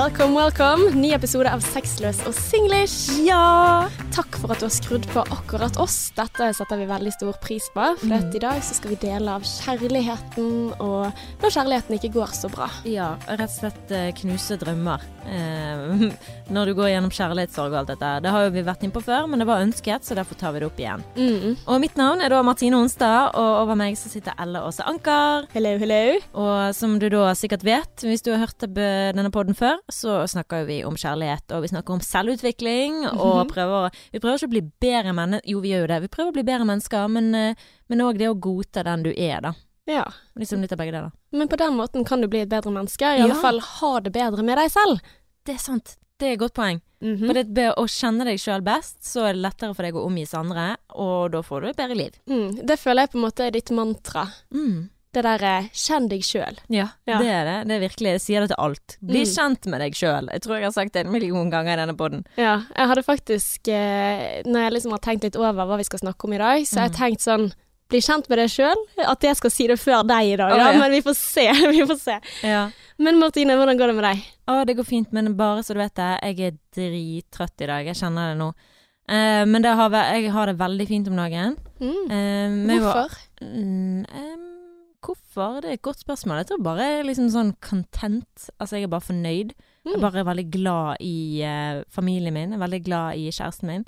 Welcome, welcome. Ny episode av Sexløs og singlish. Ja! Takk for at du har skrudd på akkurat oss. Dette setter vi veldig stor pris på. For Mm. i dag så skal vi dele av kjærligheten, og når kjærligheten ikke går så bra. Ja, rett og slett eh, knuse drømmer. Eh, når du går gjennom kjærlighetssorg og alt dette. Det har jo vi vært inne på før, men det var ønsket, så derfor tar vi det opp igjen. Mm. Og mitt navn er da Martine Onstad, og over meg så sitter Elle Åse Anker. Hello, hello. Og som du da sikkert vet, hvis du har hørt denne podden før, så snakker vi om kjærlighet, og vi snakker om selvutvikling, og prøver, vi prøver ikke å bli bedre mennesker, jo vi gjør jo det, vi prøver å bli bedre mennesker, men eh, òg det å godta den du er, da. Ja. Liksom litt av begge deler. Men på den måten kan du bli et bedre menneske. I Ja. alle fall ha det bedre med deg selv. Det er sant. Det er et godt poeng. Mhm. For det ved å kjenne deg sjøl best, så er det lettere for deg å omgis andre, og da får du et bedre liv. mm. Det føler jeg på en måte er ditt mantra. Mm. Det derre kjenn deg sjøl. Ja, Ja. det er det. Det er virkelig, jeg sier det til alt. Bli Mm. kjent med deg sjøl. Jeg tror jeg har sagt det en million ganger i denne poden. Ja, jeg hadde faktisk eh, Når jeg liksom har tenkt litt over hva vi skal snakke om i dag, så har jeg Mm. tenkt sånn Bli kjent med deg sjøl. At jeg skal si det før deg i dag, oh, ja. Men vi får se. vi får se. Ja. Men Martine, hvordan går det med deg? Å, det går fint, men bare så du vet det, jeg er drittrøtt i dag. Jeg kjenner det nå. Uh, men det har, jeg har det veldig fint om dagen. Mm. Uh, Hvorfor? jeg var- Hvorfor? Mm, hvorfor? Det er et godt spørsmål. Jeg tror bare liksom sånn content. Altså, jeg er bare fornøyd. Jeg er Mm. bare veldig glad i eh, familien min. Jeg er veldig glad i kjæresten min.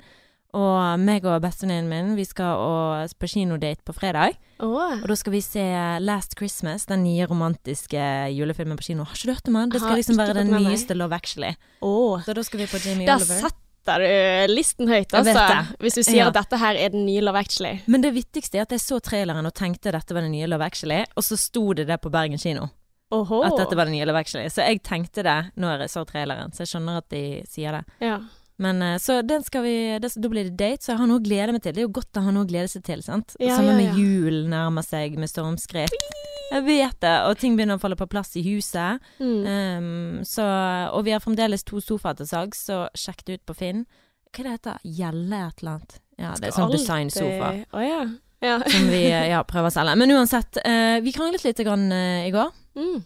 Og meg og bestevenninnen min, vi skal å- på kinodate på fredag. Oh. Og da skal vi se Last Christmas, den nye romantiske julefilmen på kino. Har ikke du hørt om den? Det skal liksom være den nyeste Love Actually. Oh. Så da skal vi på Jamie Oliver. Setter du listen høyt, altså. Hvis du sier Ja. at dette her er den nye Love Actually. Men det viktigste er at jeg så traileren og tenkte at dette var den nye Love Actually, og så sto det det på Bergen kino. Oho. At dette var den nye Love Actually. Så jeg tenkte det når jeg så traileren, så jeg skjønner at de sier det. Ja. Men eh, så den skal vi det, Da blir det date, så jeg har noe å glede meg til. Det er jo godt å ha noe å glede seg til, sant. Ja, Sammen ja, ja. med jul nærmer seg med stormskritt. Jeg vet det, og ting begynner å falle på plass i huset. Mm. Um, så, og vi har fremdeles to sofaer til salgs, så sjekk det ut på Finn. Hva er det heter Gjelle et eller annet? Ja, det er sånn designsofa Oh, ja. ja. som vi ja, prøver å selge. Men uansett, uh, vi kranglet litt grann, uh, i går. Mm.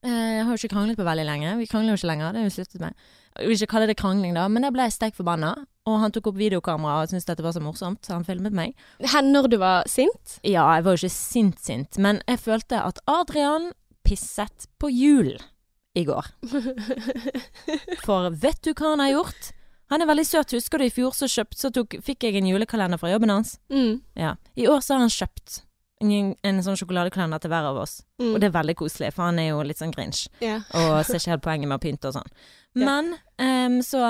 Uh, Jeg har jo ikke kranglet på veldig lenge. Vi krangler jo ikke lenger, det har vi sluttet med. Jeg vil ikke kalle det krangling, da, men jeg ble steik forbanna. Og han tok opp videokamera og syntes dette var så morsomt, så han filmet meg. Her når du var sint? Ja, jeg var jo ikke sint-sint, men jeg følte at Adrian pisset på jul i går. For vet du hva han har gjort? Han er veldig søt. Husker du i fjor så, kjøpt, så tok, fikk jeg en julekalender fra jobben hans? Mm. Ja. I år så har han kjøpt en, en sånn sjokoladekalender til hver av oss. Mm. Og det er veldig koselig, for han er jo litt sånn grinch. Yeah. Og ser ikke helt poenget med å pynte og sånn. Men Men um, så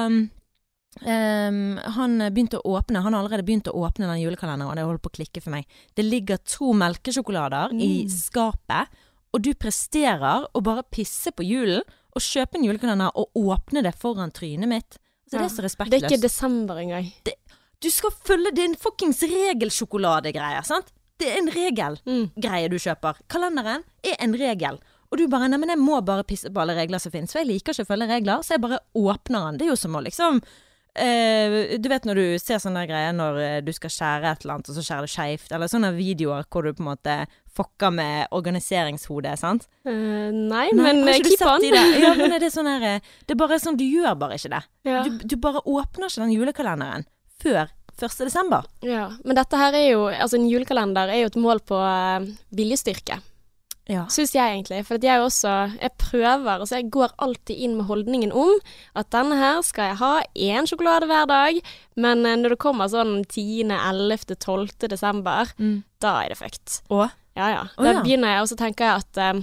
em, han begynte å åpne Han har allerede begynt å åpne den julekalenderen, og det holder på å klikke for meg. Det ligger to melkesjokolader i Mm. skapet, og du presterer å bare pisse på julen og kjøpe en julekalender og åpne det foran trynet mitt. Altså, Det er så respektløst. Det er ikke desember engang. Du skal følge din fuckings regelsjokoladegreie, sant? Det er en Mm. regelgreie du kjøper. Kalenderen er en regel. Og du bare 'nei, men jeg må bare pisse på alle regler som finnes', for jeg liker ikke å følge regler, så jeg bare åpner den. Det er jo som å liksom eh, Du vet når du ser sånne greier når eh, du skal skjære et eller annet, og så skjærer det skeivt, eller sånne videoer hvor du på en måte fucker med organiseringshodet, sant? Uh, nei, Nei, men keep on. Det? Ja, men er det sånn her Det er bare sånn, du gjør bare ikke det. Ja. Du, du bare åpner ikke den julekalenderen før 1. desember. ja. Men dette her er jo Altså, en julekalender er jo et mål på viljestyrke. Ja. Syns jeg egentlig. For at jeg også Jeg prøver, altså jeg går alltid inn med holdningen om at denne her skal jeg ha én sjokolade hver dag, men eh, når det kommer sånn 10., 11., 12. desember, da er det fucked. Og? Ja ja. Da Da ja. begynner jeg, og så tenker jeg at um,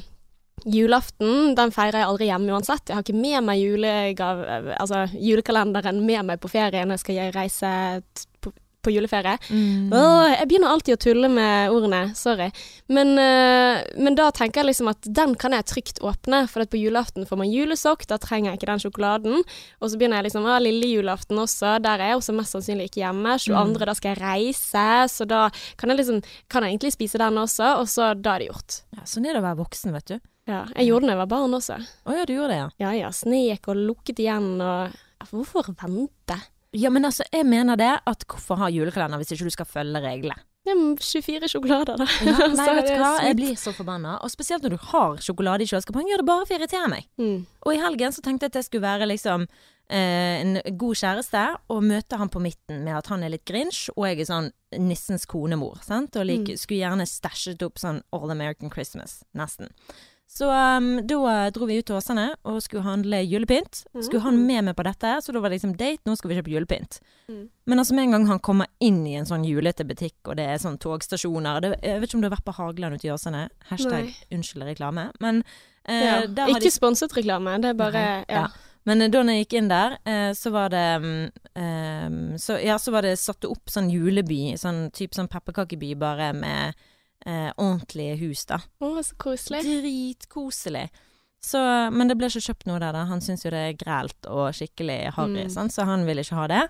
julaften, den feirer jeg aldri hjemme uansett. Jeg har ikke med meg julegave, altså julekalenderen med meg på ferie når jeg skal reise på, juleferie. Mm. Åh, jeg begynner alltid å tulle med ordene, sorry. Men, eh, men da tenker jeg liksom at den kan jeg trygt åpne, for at på julaften får man julesokk, da trenger jeg ikke den sjokoladen. Og så begynner jeg liksom, ah, lille julaften også, der er jeg også mest sannsynlig ikke hjemme. 22. da skal jeg reise, så da kan jeg liksom, kan jeg egentlig spise den også, og så da er det gjort. Ja, sånn er det å være voksen, vet du. Ja, jeg gjorde det da jeg var barn også. Å ja, du gjorde det, ja. Ja ja, snek og lukket igjen og Hvorfor vente? Ja, men altså, jeg mener det at hvorfor ha julekalender hvis ikke du skal følge reglene? Det er 24 sjokolader, da. Ja, nei, vet du hva, jeg blir så forbanna. Og spesielt når du har sjokolade i kjøleskapet. Han gjør det bare for å irritere meg. Mm. Og i helgen så tenkte jeg at jeg skulle være liksom eh, en god kjæreste, og møte han på midten med at han er litt grinch, og jeg er sånn nissens konemor, sant. Og like, skulle gjerne stæsjet opp sånn All American Christmas, nesten. Så um, da dro vi ut til Åsane og skulle handle julepynt. Skulle han med meg på dette, så da var det liksom date, nå skal vi kjøpe julepynt. Mm. Men altså med en gang han kommer inn i en sånn julete butikk, og det er sånn togstasjoner det, Jeg vet ikke om du har vært på Hageland ute i Åsane? Hashtag Nei. unnskyld reklame. Men eh, Ja. Ikke de sponset reklame, det er bare Nei, ja. ja. Men eh, da jeg gikk inn der, eh, så var det mm, eh, så, Ja, så var det satt opp sånn juleby, sånn type sånn pepperkakeby, bare med eh, ordentlige hus, da. Å, så koselig. Dritkoselig. Så, men det ble ikke kjøpt noe der, da. Han syns jo det er grelt og skikkelig harry, Mm. så han ville ikke ha det.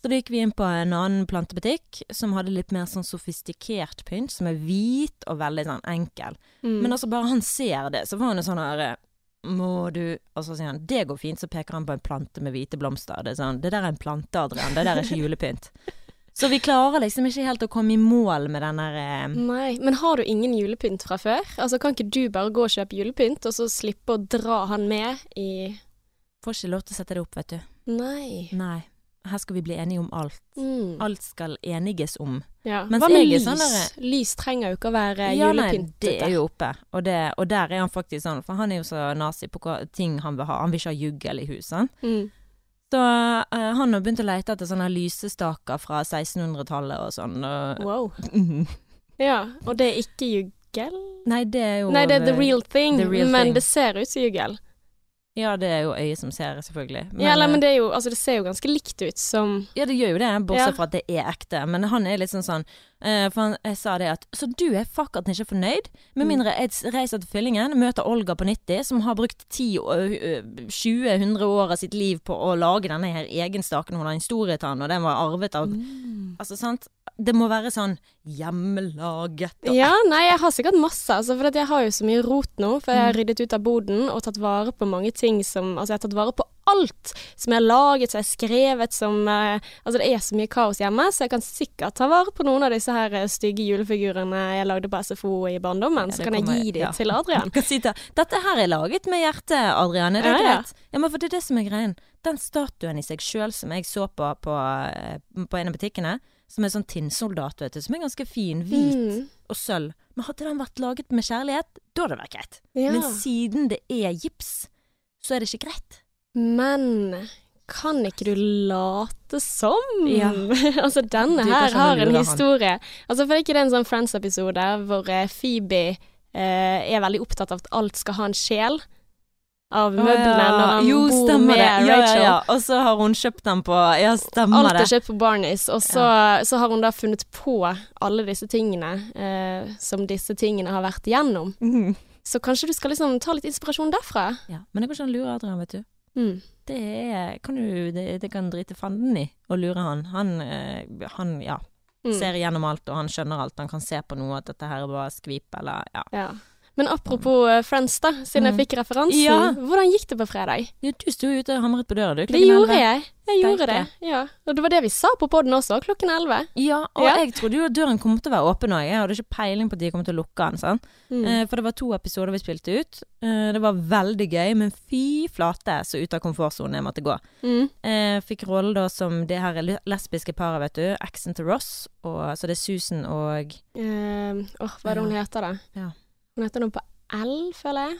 Så da gikk vi inn på en annen plantebutikk som hadde litt mer sånn sofistikert pynt, som er hvit og veldig sånn enkel. Mm. Men altså, bare han ser det, så var han jo sånn her Må du Og så sier han det går fint, så peker han på en plante med hvite blomster. Det sånn Det der er en plante, Adrian. Det der er ikke julepynt. Så vi klarer liksom ikke helt å komme i mål med den der eh, Nei, men har du ingen julepynt fra før? Altså, Kan ikke du bare gå og kjøpe julepynt, og så slippe å dra han med i Får ikke lov til å sette det opp, vet du. Nei. Nei. Her skal vi bli enige om alt. Mm. Alt skal eniges om. Ja. Mens Hva med lys? sånn der, Lys trenger jo ikke å være Ja, nei, julepyntete. det er jo oppe. Og, det, og der er han faktisk sånn, for han er jo så nazi på hva ting han vil ha. Han vil ikke ha juggel i huset. Mm. Så eh, han har begynt å lete etter sånne lysestaker fra 1600-tallet og sånn. Og, Wow. Mhm. Ja, og det er ikke juggel? Nei, det er jo Nei, det er the real thing, the real men thing. det ser ut som juggel. Ja, det er jo øyet som ser, selvfølgelig. Ja, eller, eh, men det er jo Altså, det ser jo ganske likt ut som Ja, det gjør jo det, bortsett Ja. fra at det er ekte. Men han er litt sånn sånn eh, For han, jeg sa det at Så du er fuckert ikke fornøyd? Med Mm. mindre jeg reiser til Fyllingen, møter Olga på 90, som har brukt 10-20-100 år av sitt liv på å lage denne her egenstaken. Hun har en storhet og den var arvet av Mm. Altså, sant? Det må være sånn hjemmelaget og Ja, nei, jeg har sikkert masse, altså, for jeg har jo så mye rot nå. For jeg Mm. har ryddet ut av boden og tatt vare på mange ting som Altså, jeg har tatt vare på alt som jeg har laget, som jeg har skrevet, som eh, Altså, det er så mye kaos hjemme, så jeg kan sikkert ta vare på noen av disse her eh, stygge julefigurene jeg lagde på SFO i barndommen. Ja, så kan jeg gi dem ja. til Adrian. Du kan si til Dette her er laget med hjertet, Adrian. Er det Ja, greit? Ja, men for det er det som er greien. Den statuen i seg sjøl som jeg så på på, eh, på en av butikkene, som er sånn tinnsoldat, vet du, som er ganske fin, hvit Mm. og sølv. Men hadde den vært laget med kjærlighet, da hadde det vært greit. Men siden det er gips, så er det ikke greit. Men kan ikke du late som? Ja. altså, denne her har en historie. Altså, for det er ikke det en sånn Friends-episode hvor eh, Phoebe eh, er veldig opptatt av at alt skal ha en sjel? Av møblene når han jo, bor med det. Ja, Rachel. ja. Og så har hun kjøpt den på Ja, stemmer det. Alt er kjøpt på Barneys, og så, så har hun da funnet på alle disse tingene eh, som disse tingene har vært igjennom. Mm. Så kanskje du skal liksom ta litt inspirasjon derfra? Ja, men det går ikke an å lure Adrian, vet du. Mm. Det er kan du, det, det kan drite fanden i å lure han. Han, eh, han ja, Mm. ser gjennom alt, og han skjønner alt. Han kan se på noe at dette her er bare skvip, eller ja. Ja. Men apropos eh, Friends, da, siden Mm. jeg fikk referansen. Ja. Hvordan gikk det på fredag? Ja, du sto ute og hamret på døra, du. Det gjorde 11. jeg. Jeg gjorde det. Ja. Og det var det vi sa på poden også, klokken elleve. Ja, og Ja. jeg trodde jo at døren kom til å være åpen òg. Jeg hadde ikke peiling på at de kom til å lukke den. Mm. Eh, for det var to episoder vi spilte ut. Eh, det var veldig gøy, men fy flate så ut av komfortsonen jeg måtte gå. Mm. Eh, fikk rollen da som det her lesbiske paret, vet du. Accent til Ross. Og, så det er Susan og Eh, åh, hva er det hun heter, da? Ja. Hun heter noe på L, føler jeg.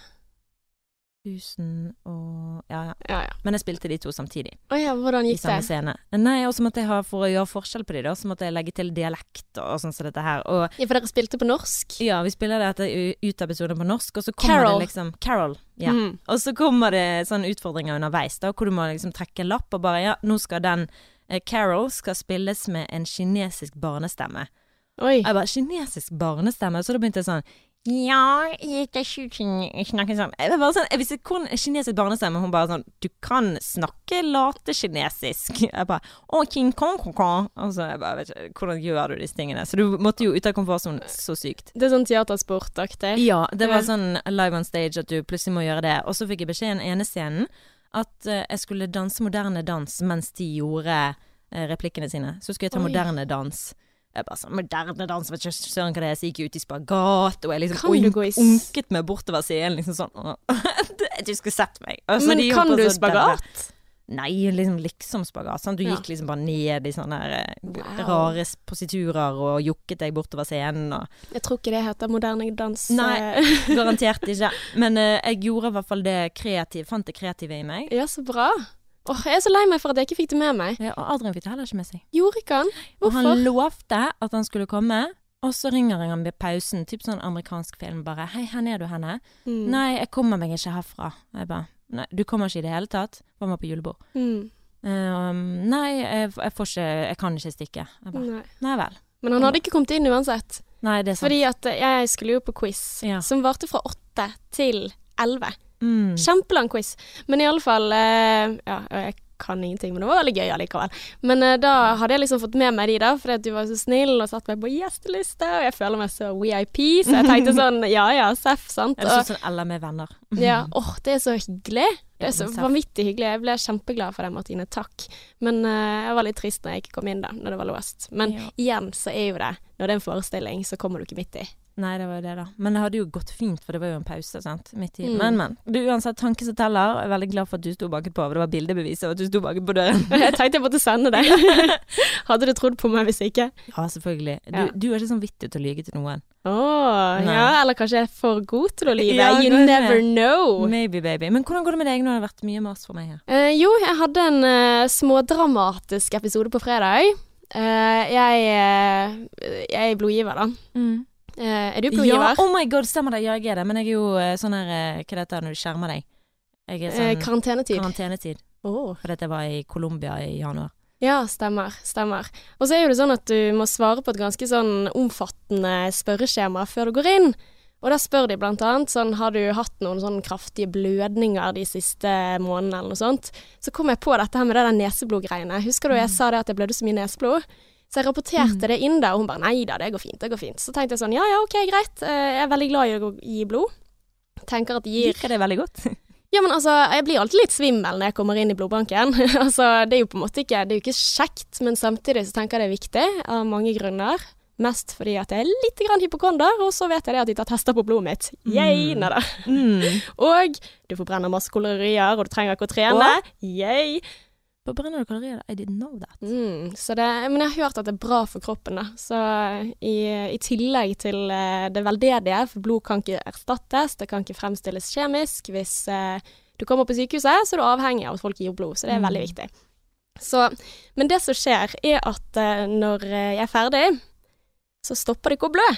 Tusen og Ja, ja. Ja, ja. Men jeg spilte de to samtidig. Å ja, hvordan I samme scene. Nei, og så måtte jeg ha, for å gjøre forskjell på de da, så måtte jeg legge til dialekt og sånn som dette her. Og Ja, for dere spilte på norsk? ja, vi spiller dette ut av episoden på norsk, og så kommer Carol. det liksom Carol. Ja. Mm. Og så kommer det sånne utfordringer underveis, da, hvor du må liksom trekke en lapp og bare Ja, nå skal den eh, Carol skal spilles med en kinesisk barnestemme. Oi. Og jeg bare Kinesisk barnestemme? Så da begynte jeg sånn ja, ikke snakke sånn Jeg bare sånn, jeg visste hvordan en kinesisk barnestemme Hun bare sånn Du kan snakke late kinesisk. Jeg bare Å, king kong kong kong. Og jeg bare vet ikke Hvordan gjør du disse tingene? Så du måtte jo ut av komfortsonen så sykt. Det er sånn teatersportaktig. Ja, det var sånn live on stage at du plutselig må gjøre det. Og så fikk jeg beskjed i den ene scenen at eh, jeg skulle danse moderne dans mens de gjorde eh, replikkene sine. Så skulle jeg ta Oi. moderne dans. Jeg bare sånn Moderne dans, vet ikke søren hva det er. Så gikk jeg ut i spagat, og jeg liksom i unket meg bortover scenen, liksom sånn. Du skulle sett meg. Altså, Men kan du spagat? spagat? Nei, liksom liksom spagat. Sånn. Du Ja. gikk liksom bare ned i sånne her, eh, Wow. rare positurer og jokket deg bortover scenen og Jeg tror ikke det heter moderne dans. Nei. eh. Garantert ikke. Men uh, jeg gjorde i hvert fall det kreative, fant det kreative i meg. Ja, så bra. Åh, jeg er så lei meg for at jeg ikke fikk det med meg. Ja, og Adrian fikk det heller ikke med seg. Gjorde ikke han? Hvorfor? Og han lovte at han skulle komme, og så ringer han ved pausen, typ sånn amerikansk film, bare 'Hei, hvor er du henne?' Mm. 'Nei, jeg kommer meg ikke herfra'. Jeg bare 'Nei, du kommer ikke i det hele tatt?' Var med på julebord. Mm. Um, 'Nei, jeg, jeg får ikke Jeg kan ikke stikke'. Jeg bare Nei. 'Nei vel'. Men han hadde ikke kommet inn uansett. Nei, det er sant. Fordi at eh, jeg skulle jo på quiz, Ja. som varte fra åtte til elleve. Mm. Kjempelang quiz. Men i alle fall eh, Ja, jeg kan ingenting, men det var veldig gøy allikevel. Men eh, da hadde jeg liksom fått med meg de, da, fordi at du var så snill og satte meg på gjesteliste, og jeg føler meg så VIP, så jeg tenkte sånn ja ja, seff, sant. Eller sånn Ella med venner? ja, åh, det er så hyggelig. Det er så vanvittig hyggelig. Jeg ble kjempeglad for det, Martine. Takk. Men eh, jeg var litt trist når jeg ikke kom inn, da, når det var låst. Men Ja. igjen så er jo det Når det er en forestilling, så kommer du ikke midt i. Nei, det var jo det, da. Men det hadde jo gått fint, for det var jo en pause, sant. Midt i. Mm. Men, men. Du, uansett, tanke som teller. Jeg er veldig glad for at du sto på, for det var bildebevis av at du sto på døren. Jeg tenkte jeg måtte sende det. Hadde du trodd på meg hvis ikke? Ja, selvfølgelig. Du, Ja. du er ikke sånn vittig til å lyge til noen. Å, oh, ja, eller kanskje jeg er for god til å lyve. Ja, you never know. Maybe, baby. Men hvordan går det med deg? Nå har det vært mye mas for meg her. Uh, jo, jeg hadde en uh, smådramatisk episode på fredag. Uh, jeg, jeg er blodgiver, da. Eh, er du Ja, oh my god, stemmer det. Ja, jeg er det. Men jeg er jo eh, sånn her eh, Hva det heter når du skjermer deg? Eh, sånn karantenetid. karantenetid. Oh. Fordi at jeg var i Colombia i januar. Ja, stemmer. Stemmer. Og så er jo det sånn at du må svare på et ganske sånn omfattende spørreskjema før du går inn. Og da spør de blant annet sånn har du hatt noen sånn kraftige blødninger de siste månedene eller noe sånt. Så kom jeg på dette her med det der neseblodgreiene. Husker du jeg sa det at jeg blødde så mye neseblod? Så jeg rapporterte det inn der, og hun bare nei da, det går fint, det går fint. Så tenkte jeg sånn ja ja, ok, greit. Eh, Jeg er veldig glad i å gi blod. Tenker at det gir Liker det veldig godt. ja, men altså, jeg blir alltid litt svimmel når jeg kommer inn i blodbanken. altså, det er jo på en måte ikke Det er jo ikke kjekt, men samtidig så tenker jeg det er viktig av mange grunner. Mest fordi at jeg er litt hypokonder, og så vet jeg det at de tar tester på blodet mitt. Yay, Mm. Mm. Og du forbrenner masse kolorier, og du trenger ikke å trene. Yay. På brenner du kalorier? I didn't know that. Mm, så det, men jeg har hørt at det er bra for kroppen, da. Så i, i tillegg til eh, det veldedige, for blod kan ikke erstattes, det kan ikke fremstilles kjemisk. Hvis eh, du kommer på sykehuset, så er du avhengig av at folk gir blod, så det er Mm. veldig viktig. Så, men det som skjer, er at eh, når eh, jeg er ferdig, så stopper det ikke å blø.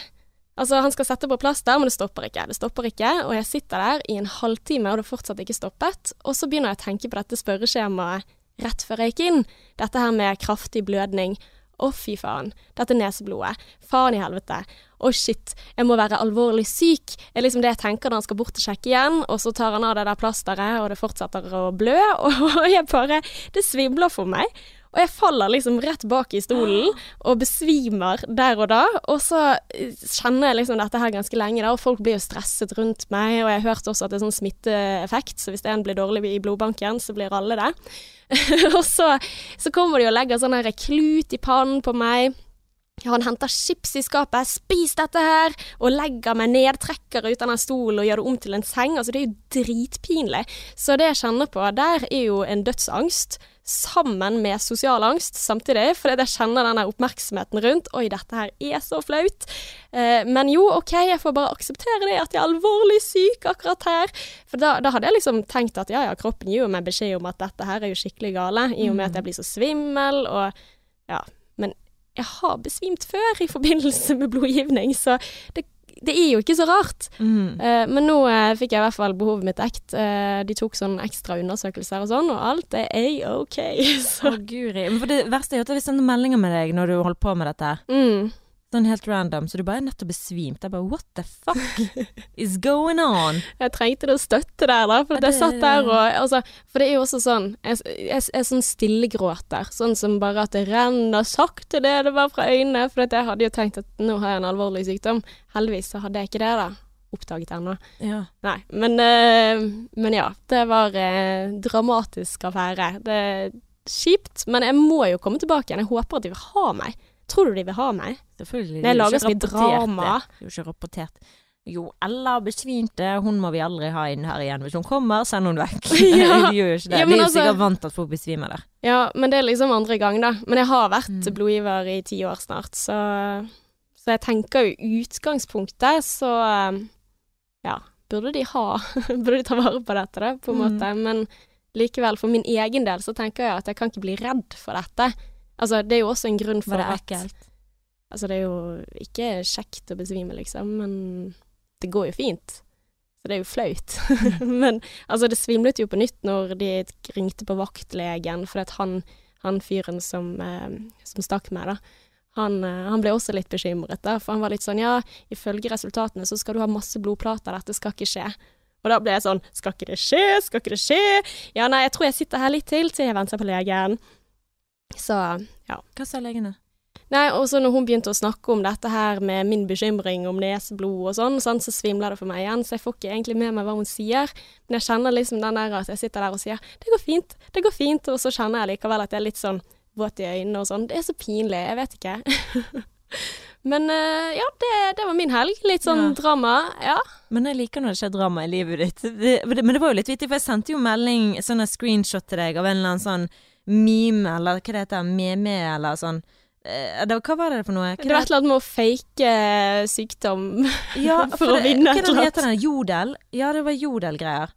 Altså, han skal sette på plaster, men det stopper ikke. Det stopper ikke, og jeg sitter der i en halvtime, og det fortsatt ikke stoppet. Og så begynner jeg å tenke på dette spørreskjemaet rett før jeg gikk inn. Dette her med kraftig blødning. Å, fy faen. Dette neseblodet. Faen i helvete. Å, shit. Jeg må være alvorlig syk. Det er liksom det jeg tenker når han skal bort og sjekke igjen, og så tar han av det der plasteret, og det fortsetter å blø, og jeg bare Det svimler for meg. Og jeg faller liksom rett bak i stolen og besvimer der og da. Og så eh, kjenner jeg liksom dette her ganske lenge, da, og folk blir jo stresset rundt meg. Og jeg hørte også at det er sånn smitteeffekt, så hvis en blir dårlig i blodbanken, så blir alle det. og så, så kommer de og legger sånn her klut i pannen på meg. Han henter chips i skapet, spis dette her, og legger meg ned, trekker ut denne stolen og gjør det om til en seng. Altså, det er jo dritpinlig. Så det jeg kjenner på der, er jo en dødsangst, sammen med sosial angst samtidig, fordi jeg kjenner denne oppmerksomheten rundt. Oi, dette her er så flaut. Eh, men jo, OK, jeg får bare akseptere det, at jeg er alvorlig syk akkurat her. For da, da hadde jeg liksom tenkt at ja, ja, kroppen gir jo meg beskjed om at dette her er jo skikkelig gale, i og med at jeg blir så svimmel, og ja. Men jeg har besvimt før i forbindelse med blodgivning, så det, det er jo ikke så rart. Mm. Uh, men nå uh, fikk jeg i hvert fall behovet mitt dekt. Uh, de tok sånn ekstra undersøkelser og sånn, og alt er A-OK. Så Å, guri. Men for det verste er jo at vi sender meldinger med deg når du holder på med dette. mm. Sånn helt random. Så du bare er nettopp besvimt. Jeg bare what the fuck is going on? Jeg trengte det støtte der, da. For jeg satt der og altså, For det er jo også sånn Jeg, jeg, jeg er sånn stillegråter. Sånn som bare at det renner sakte det det var fra øynene. For jeg hadde jo tenkt at nå har jeg en alvorlig sykdom. Heldigvis så hadde jeg ikke det, da. Oppdaget ennå. Ja. Nei. Men, eh, men ja. Det var eh, dramatisk affære. Det er kjipt, men jeg må jo komme tilbake igjen. Jeg håper at de vil ha meg. Tror du de vil ha meg? Selvfølgelig. Når jeg er lager så mye rapportert, drama. Det er jo ikke rapportert. Jo, Ella besvimte, hun må vi aldri ha inn her igjen. Hvis hun kommer, send hun vekk. Ja. de gjør jo ikke det. Ja, de er jo altså- sikkert vant til at folk besvimer der. Ja, men det er liksom andre gang, da. Men jeg har vært Mm. blodgiver i ti år snart, så, så jeg tenker jo utgangspunktet så um, ja, burde de ha Burde de ta vare på dette, da, på en Mm. måte. Men likevel, for min egen del, så tenker jeg at jeg kan ikke bli redd for dette. Altså, det er jo også en grunn for Var det at ekkelt? Altså, det er jo ikke kjekt å besvime, liksom, men det går jo fint. Så det er jo flaut. men altså, det svimlet jo på nytt når de ringte på vaktlegen, for at han, han fyren som, eh, som stakk meg, da, han, eh, han ble også litt bekymret, da, for han var litt sånn ja, ifølge resultatene så skal du ha masse blodplater, dette skal ikke skje. Og da ble jeg sånn, skal ikke det skje, skal ikke det skje? Ja, nei, jeg tror jeg sitter her litt til til jeg venter på legen. Så, ja. Hva sa legene? Nei, og så når hun begynte å snakke om dette her med min bekymring om neseblod og sånn, sånn, så svimler det for meg igjen, så jeg får ikke egentlig med meg hva hun sier. Men jeg kjenner liksom den der at jeg sitter der og sier 'det går fint, det går fint', og så kjenner jeg likevel at jeg er litt sånn våt i øynene og sånn. Det er så pinlig, jeg vet ikke. Men eh, ja, det, det var min helg. Litt sånn Ja. drama. Ja. Men jeg liker når det skjer drama i livet ditt. Det, det, men det var jo litt vittig, for jeg sendte jo melding, sånn screenshot til deg av en eller annen sånn meme, eller hva det heter, meme, eller sånn. Eh, det, hva var det for noe? Hva Det var et eller annet med å fake eh, sykdom. Ja, for å vinne et eller annet. Hva heter den? Jodel? Ja, det var Jodel-greier.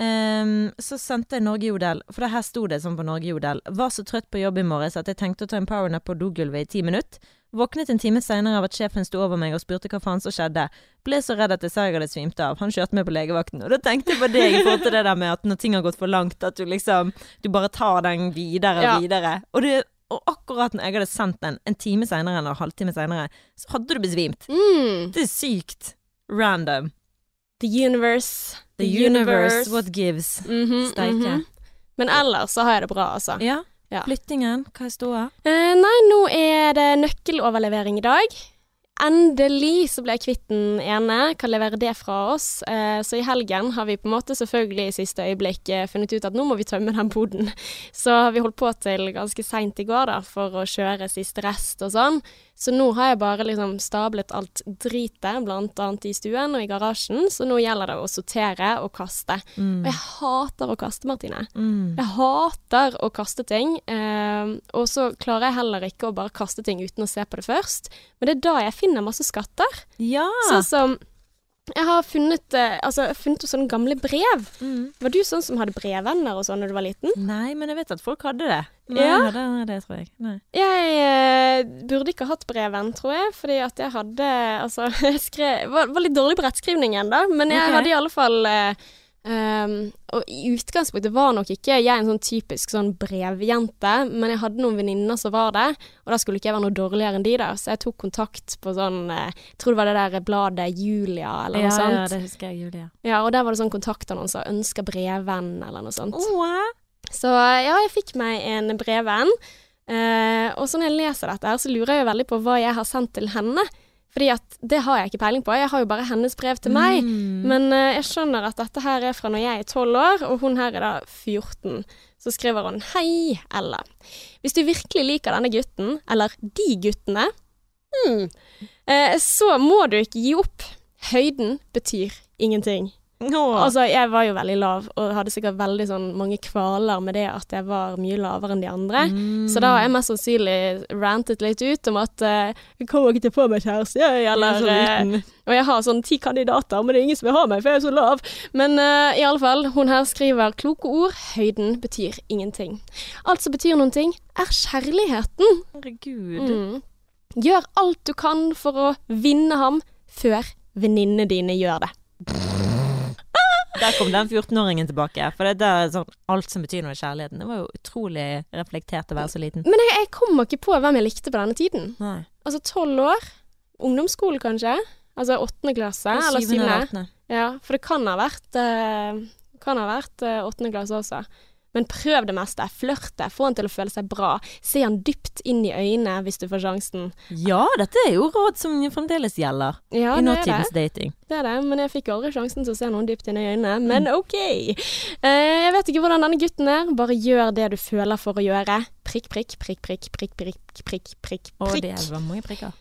Ehm, så sendte jeg Norge Jodel, for det her sto det sånn på Norge Jodel. Var så trøtt på jobb i morges at jeg tenkte å ta en powernap på dogulvet i ti minutter. Våknet en time seinere av at sjefen sto over meg og spurte hva faen som skjedde. Ble så redd at jeg sa jeg hadde svimt av. Han kjørte meg på legevakten. Og da tenkte jeg på deg i forhold til det der med at når ting har gått for langt, at du liksom Du bare tar den videre og Ja. videre. Og, det, og akkurat når jeg hadde sendt den en time seinere eller en halvtime seinere, så hadde du besvimt. Mm. Det er sykt. Random. The universe. The universe, what gives. Mhm, Steike. mhm. Men ellers så har jeg det bra, altså. Ja. Ja. Flyttingen, hva er ståa? Eh, nei, nå er det nøkkeloverlevering i dag. Endelig så ble jeg kvitt den ene, kan levere det fra oss. Eh, så i helgen har vi på en måte selvfølgelig i siste øyeblikk eh, funnet ut at nå må vi tømme den boden. Så har vi holdt på til ganske seint i går da, for å kjøre siste rest og sånn. Så nå har jeg bare liksom stablet alt dritet, annet i stuen og i garasjen. Så nå gjelder det å sortere og kaste. Og jeg hater å kaste, Martine. Mm. Jeg hater å kaste ting, eh, og så klarer jeg heller ikke å bare kaste ting uten å se på det først. Men det er da jeg finner masse skatter. Ja! Sånn som jeg har funnet, eh, altså, funnet sånne gamle brev. Mm. Var du sånn som hadde brevvenner og sånn når du var liten? Nei, men jeg vet at folk hadde det. Nei, Ja. hadde det, tror jeg. Nei. Jeg eh, burde ikke hatt brevvenn, tror jeg, fordi at jeg hadde Altså, jeg skrev Var, var litt dårlig på rettskrivningen, da, men jeg okay. hadde i alle fall eh, ehm, og i utgangspunktet var nok ikke jeg en sånn typisk sånn brevjente, men jeg hadde noen venninner som var det, og da skulle ikke jeg være noe dårligere enn de, der, så jeg tok kontakt på sånn eh, Jeg tror det var det der bladet Julia, eller Ja, sånt. ja, det husker jeg, Julia. Ja, og der var det sånn kontaktannonser. 'Ønsker brevvenn', eller noe sånt. Åh, Så ja, jeg fikk meg en brevvenn. uh, og så når jeg leser dette her, så lurer jeg veldig på hva jeg har sendt til henne. Fordi at det har jeg ikke peiling på. Jeg har jo bare hennes brev til meg. Mm. Men uh, jeg skjønner at dette her er fra når jeg er 12 år, og hun her er da 14. Så skriver hun Hei, Ella. Hvis du virkelig liker denne gutten, eller de guttene, hmm, uh, så må du ikke gi opp. Høyden betyr ingenting. Åh. Altså, jeg var jo veldig lav, og hadde sikkert veldig sånn mange kvaler med det at jeg var mye lavere enn de andre. Mm. Så da har jeg mest sannsynlig rantet litt ut om at uh, jeg kommer ikke til å få meg kjæreste, eller jeg liten. Og jeg har sånn ti kandidater, men det er ingen som vil ha meg, for jeg er så lav. Men uh, i alle fall, hun her skriver kloke ord. Høyden betyr ingenting. Alt som betyr noen ting, er kjærligheten. Herregud. Mm. Gjør alt du kan for å vinne ham før venninnene dine gjør det. Der kom den 14-åringen tilbake. For det der er sånn alt som betyr noe i kjærligheten. Det var jo utrolig reflektert å være så liten. Men jeg, jeg kommer ikke på hvem jeg likte på denne tiden. Nei. Altså tolv år. Ungdomsskole, kanskje. Altså åttende klasse, eller Syvende. Ja, for det kan ha vært eh, Kan ha vært eh, åttende klasse også. Men prøv det meste. Flørte. Få han til å føle seg bra. Se han dypt inn i øynene hvis du får sjansen. Ja, dette er jo råd som fremdeles gjelder Ja, i nåtidens dating. Det er det, men jeg fikk aldri sjansen til å se noen dypt inn i øynene. Men OK. Eh, jeg vet ikke hvordan denne gutten er. Bare gjør det du føler for å gjøre. Prikk, prikk, prikk, prikk, prikk, prikk, prikk, prikk. Og Å, det var mange prikker.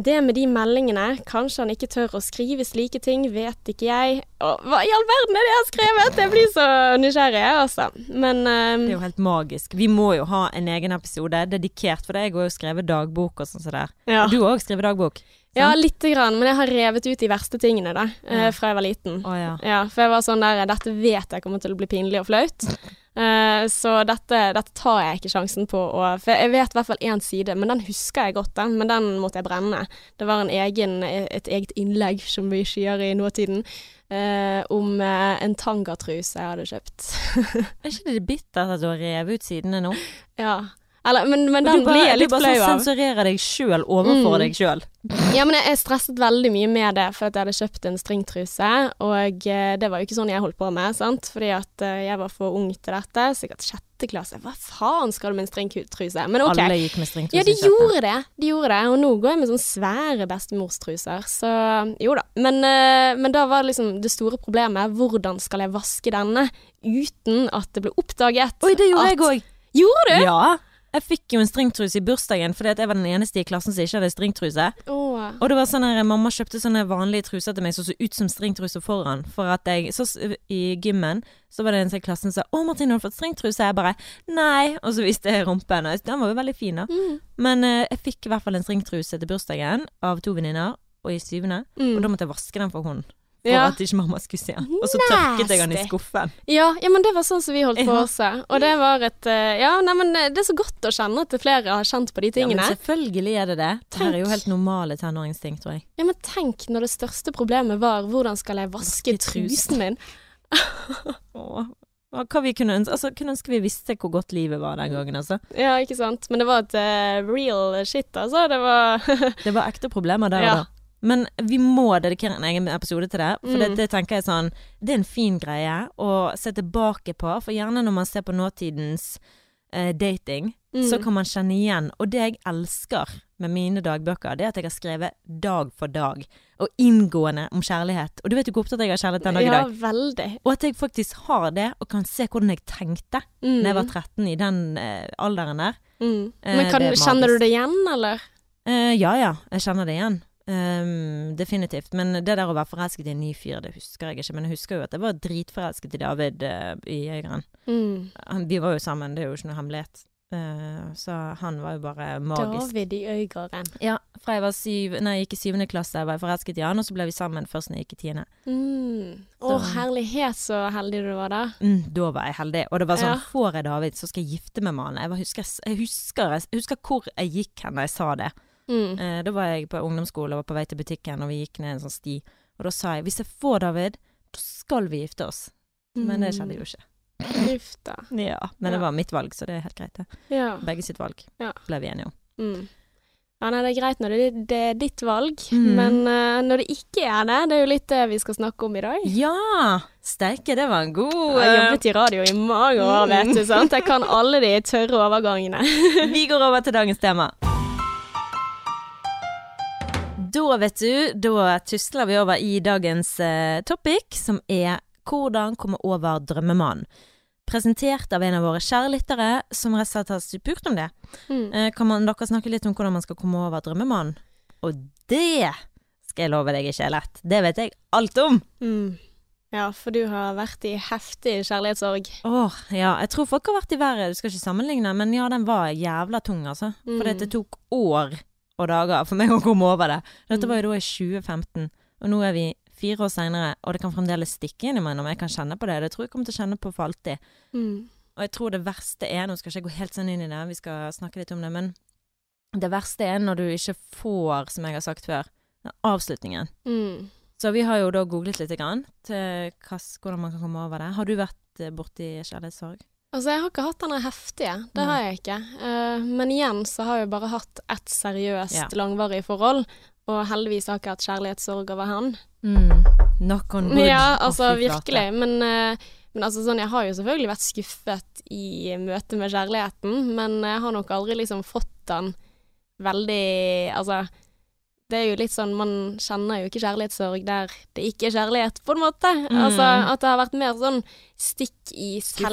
Det med de meldingene, kanskje han ikke tør å skrive slike ting, vet ikke jeg. Og hva i all verden er det jeg har skrevet? Jeg blir så nysgjerrig, altså. Men um, Det er jo helt magisk. Vi må jo ha en egen episode dedikert for det. Jeg har jo skrevet dagbok og sånn som det der. ja. Du har òg skrevet dagbok? Ja, lite grann. Men jeg har revet ut de verste tingene, da. eh, Ja. fra jeg var liten. Oh, ja. Ja, for jeg var sånn der Dette vet jeg kommer til å bli pinlig og flaut. Eh, så dette, dette tar jeg ikke sjansen på å For jeg vet i hvert fall én side, men den husker jeg godt. Men den måtte jeg brenne. Det var en egen, et eget innlegg, som vi ikke gjør i nåtiden, eh, om en tangatruse jeg hadde kjøpt. Er ikke det bittert at du har revet ut sidene nå? ja. Eller, men, men den du bare, blir jeg litt du bare flau sånn av. sensurerer deg sjøl overfor Mm. deg sjøl. Ja, men jeg, jeg stresset veldig mye med det, for at jeg hadde kjøpt en stringtruse, og eh, det var jo ikke sånn jeg holdt på med, sant, fordi at eh, jeg var for ung til dette, sikkert sjette klasse. Hva faen skal du med en stringtruse? Men ok. Alle gikk med stringtruse. Ja, de gjorde det. De gjorde det, og nå går jeg med sånne svære bestemorstruser, så jo da. Men, eh, men da var liksom det store problemet, hvordan skal jeg vaske denne uten at det ble oppdaget? Oi, det gjorde at- jeg òg. Gjorde du? Ja. Jeg fikk jo en stringtruse i bursdagen fordi jeg var den eneste i klassen som ikke hadde stringtruse. Oh. Og det var sånn her, mamma kjøpte sånne vanlige truser til meg som så ut som stringtruse foran. For at jeg, så I gymmen så var det en i klassen som sa 'Å, Martine, har du fått stringtruse?' Jeg bare 'Nei', og så viste jeg rumpen. Og den var jo veldig fin, da. Mm. Men eh, jeg fikk i hvert fall en stringtruse til bursdagen av to venninner, og i syvende. Mm. Og da måtte jeg vaske den for hånd. For Ja. at ikke mamma skulle se den. Og så tørket jeg den i skuffen. Ja, ja, men det var sånn som vi holdt på Ja. også. Og det var et eh, Ja, neimen det er så godt å kjenne at flere har kjent på de Ja, men tingene. selvfølgelig er det det. Det her er jo helt normale tenåringsting, tror jeg. Ja, men tenk når det største problemet var hvordan skal jeg vaske Vaske trusen. min? Åh. Hva vi kunne ønske, altså, kunne ønske vi visste hvor godt livet var den gangen, altså. Ja, ikke sant. Men det var et uh, real shit, altså. Det var Det var ekte problemer der Ja. og da. Men vi må dedikere en egen episode til det. For det, Mm. det tenker jeg sånn Det er en fin greie å se tilbake på. For gjerne når man ser på nåtidens eh, dating, så Mm. kan man kjenne igjen. Og det jeg elsker med mine dagbøker, det er at jeg har skrevet dag for dag. Og inngående om kjærlighet. Og du vet jo hvor opptatt jeg har kjærlighet den dag i Ja, dag. veldig. Og at jeg faktisk har det, og kan se hvordan jeg tenkte Mm. da jeg var 13 i den eh, alderen der. Mm. Eh, Men kan, det er kjenner du det igjen, eller? Eh, ja ja, jeg kjenner det igjen. Ehm, definitivt. Men det der å være forelsket i en ny fyr, det husker jeg ikke. Men jeg husker jo at jeg var dritforelsket i David uh, i Øygarden. Mm. Vi var jo sammen, det er jo ikke noe hemmelighet. Eh, så han var jo bare magisk. David i Øygarden. Ja, fra jeg var syv, nei, jeg gikk i syvende klasse, var jeg forelsket i han, og så ble vi sammen først når jeg gikk i tiende. Mm. Å, herlighet, så heldig du var da. Mm, da var jeg heldig. Og det var sånn, Ja. får jeg David, så skal jeg gifte meg med han. Jeg, husker, jeg, husker, jeg husker hvor jeg gikk hen da jeg sa det. Mm. Eh, da var jeg på ungdomsskole og var på vei til butikken, og vi gikk ned en sånn sti. Og da sa jeg hvis jeg får David, da skal vi gifte oss. Men det skjedde jo ikke. Uff da. Ja, Men det var mitt valg, så det er helt greit. det. Ja. Begge sitt valg, Ja. ble vi enige om. Mm. Ja, nei, det er greit når det, det er ditt valg, Mm. men uh, når det ikke er det, det er jo litt det vi skal snakke om i dag. Ja! Steike, det var en god Jeg har eh, jobbet i radio i mange år, vet du, sant. Jeg kan alle de tørre overgangene. Vi går over til dagens tema. Da, vet du, da tusler vi over i dagens eh, topic, som er hvordan komme over drømmemannen. Presentert av en av våre kjære lyttere, som rett og slett har spurt om det. Mm. Eh, kan man, dere snakke litt om hvordan man skal komme over drømmemannen? Og det skal jeg love deg ikke er lett. Det vet jeg alt om. Mm. Ja, for du har vært i heftig kjærlighetssorg. Åh, ja. Jeg tror folk har vært i verre. Du skal ikke sammenligne, men ja, den var jævla tung, altså. For Mm. det tok år og dager for meg å komme over det. Dette var jo da i 2015, og nå er vi fire år seinere, og det kan fremdeles stikke innimellom. Jeg kan kjenne på det. Det tror jeg kommer til å kjenne på for alltid. Mm. Og jeg tror det verste er, nå skal jeg ikke gå helt sånn inn i det, vi skal snakke litt om det, men det verste er når du ikke får, som jeg har sagt før, avslutningen. Mm. Så vi har jo da googlet litt grann til hvordan man kan komme over det. Har du vært eh, borti kjærlighetssorg? Altså, jeg har ikke hatt denne heftige. Det har jeg ikke. Uh, men igjen så har jeg bare hatt ett seriøst, Ja. langvarig forhold. Og heldigvis har jeg ikke hatt kjærlighetssorg over han. Mm. Knock on wood. Ja, altså virkelig. Men, uh, Men altså sånn, jeg har jo selvfølgelig vært skuffet i møte med kjærligheten, men jeg har nok aldri liksom fått den veldig Altså, det er jo litt sånn Man kjenner jo ikke kjærlighetssorg der det ikke er kjærlighet, på en måte. Altså at det har vært mer sånn stikk i Skuffet.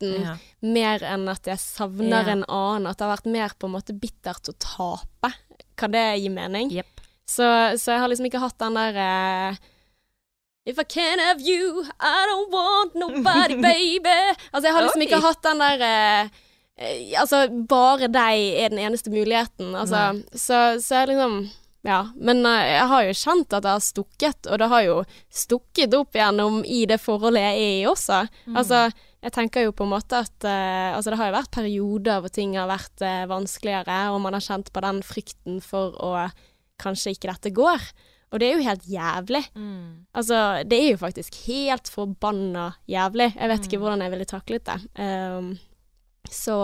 Selvtilliten, Ja. mer enn at jeg savner Ja. en annen. At det har vært mer på en måte bittert å tape. Kan det gi mening? Yep. Så, så jeg har liksom ikke hatt den der eh, If I can't have you, I don't want nobody, baby. Altså, jeg har liksom ikke hatt den der eh, Altså, bare deg er den eneste muligheten. Altså, så, så jeg liksom Ja. Men eh, jeg har jo kjent at det har stukket, og det har jo stukket opp igjennom i det forholdet jeg er i også. Altså, jeg tenker jo på en måte at eh, Altså, det har jo vært perioder hvor ting har vært eh, vanskeligere, og man har kjent på den frykten for å kanskje ikke dette går. Og det er jo helt jævlig. Mm. Altså, det er jo faktisk helt forbanna jævlig. Jeg vet ikke Mm. hvordan jeg ville taklet det. Um, så,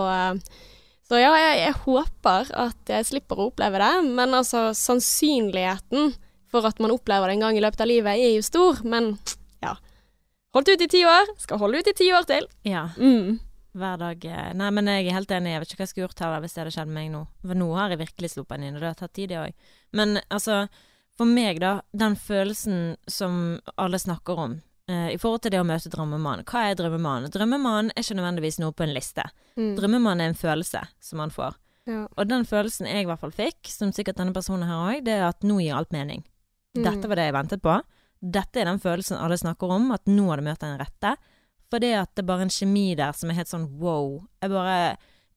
så ja, jeg, jeg håper at jeg slipper å oppleve det, men altså, sannsynligheten for at man opplever det en gang i løpet av livet, er jo stor. Men. Holdt ut i ti år, skal holde ut i ti år til. Ja. Mm. Hver dag eh, Nei, men jeg er helt enig. Jeg vet ikke hva jeg skulle gjort heller hvis det hadde skjedd meg nå. For nå har jeg virkelig sluppet den inn, og det har tatt tid, det òg. Men altså, for meg, da, den følelsen som alle snakker om eh, i forhold til det å møte drømmemannen. Hva er drømmemannen? Drømmemannen er ikke nødvendigvis noe på en liste. Mm. Drømmemannen er en følelse som man får. Ja. Og den følelsen jeg i hvert fall fikk, som sikkert denne personen her òg, det er at nå gir alt mening. Mm. Dette var det jeg ventet på. Dette er den følelsen alle snakker om, at nå har du møtt den rette. For det at det er bare en kjemi der som er helt sånn wow. Jeg bare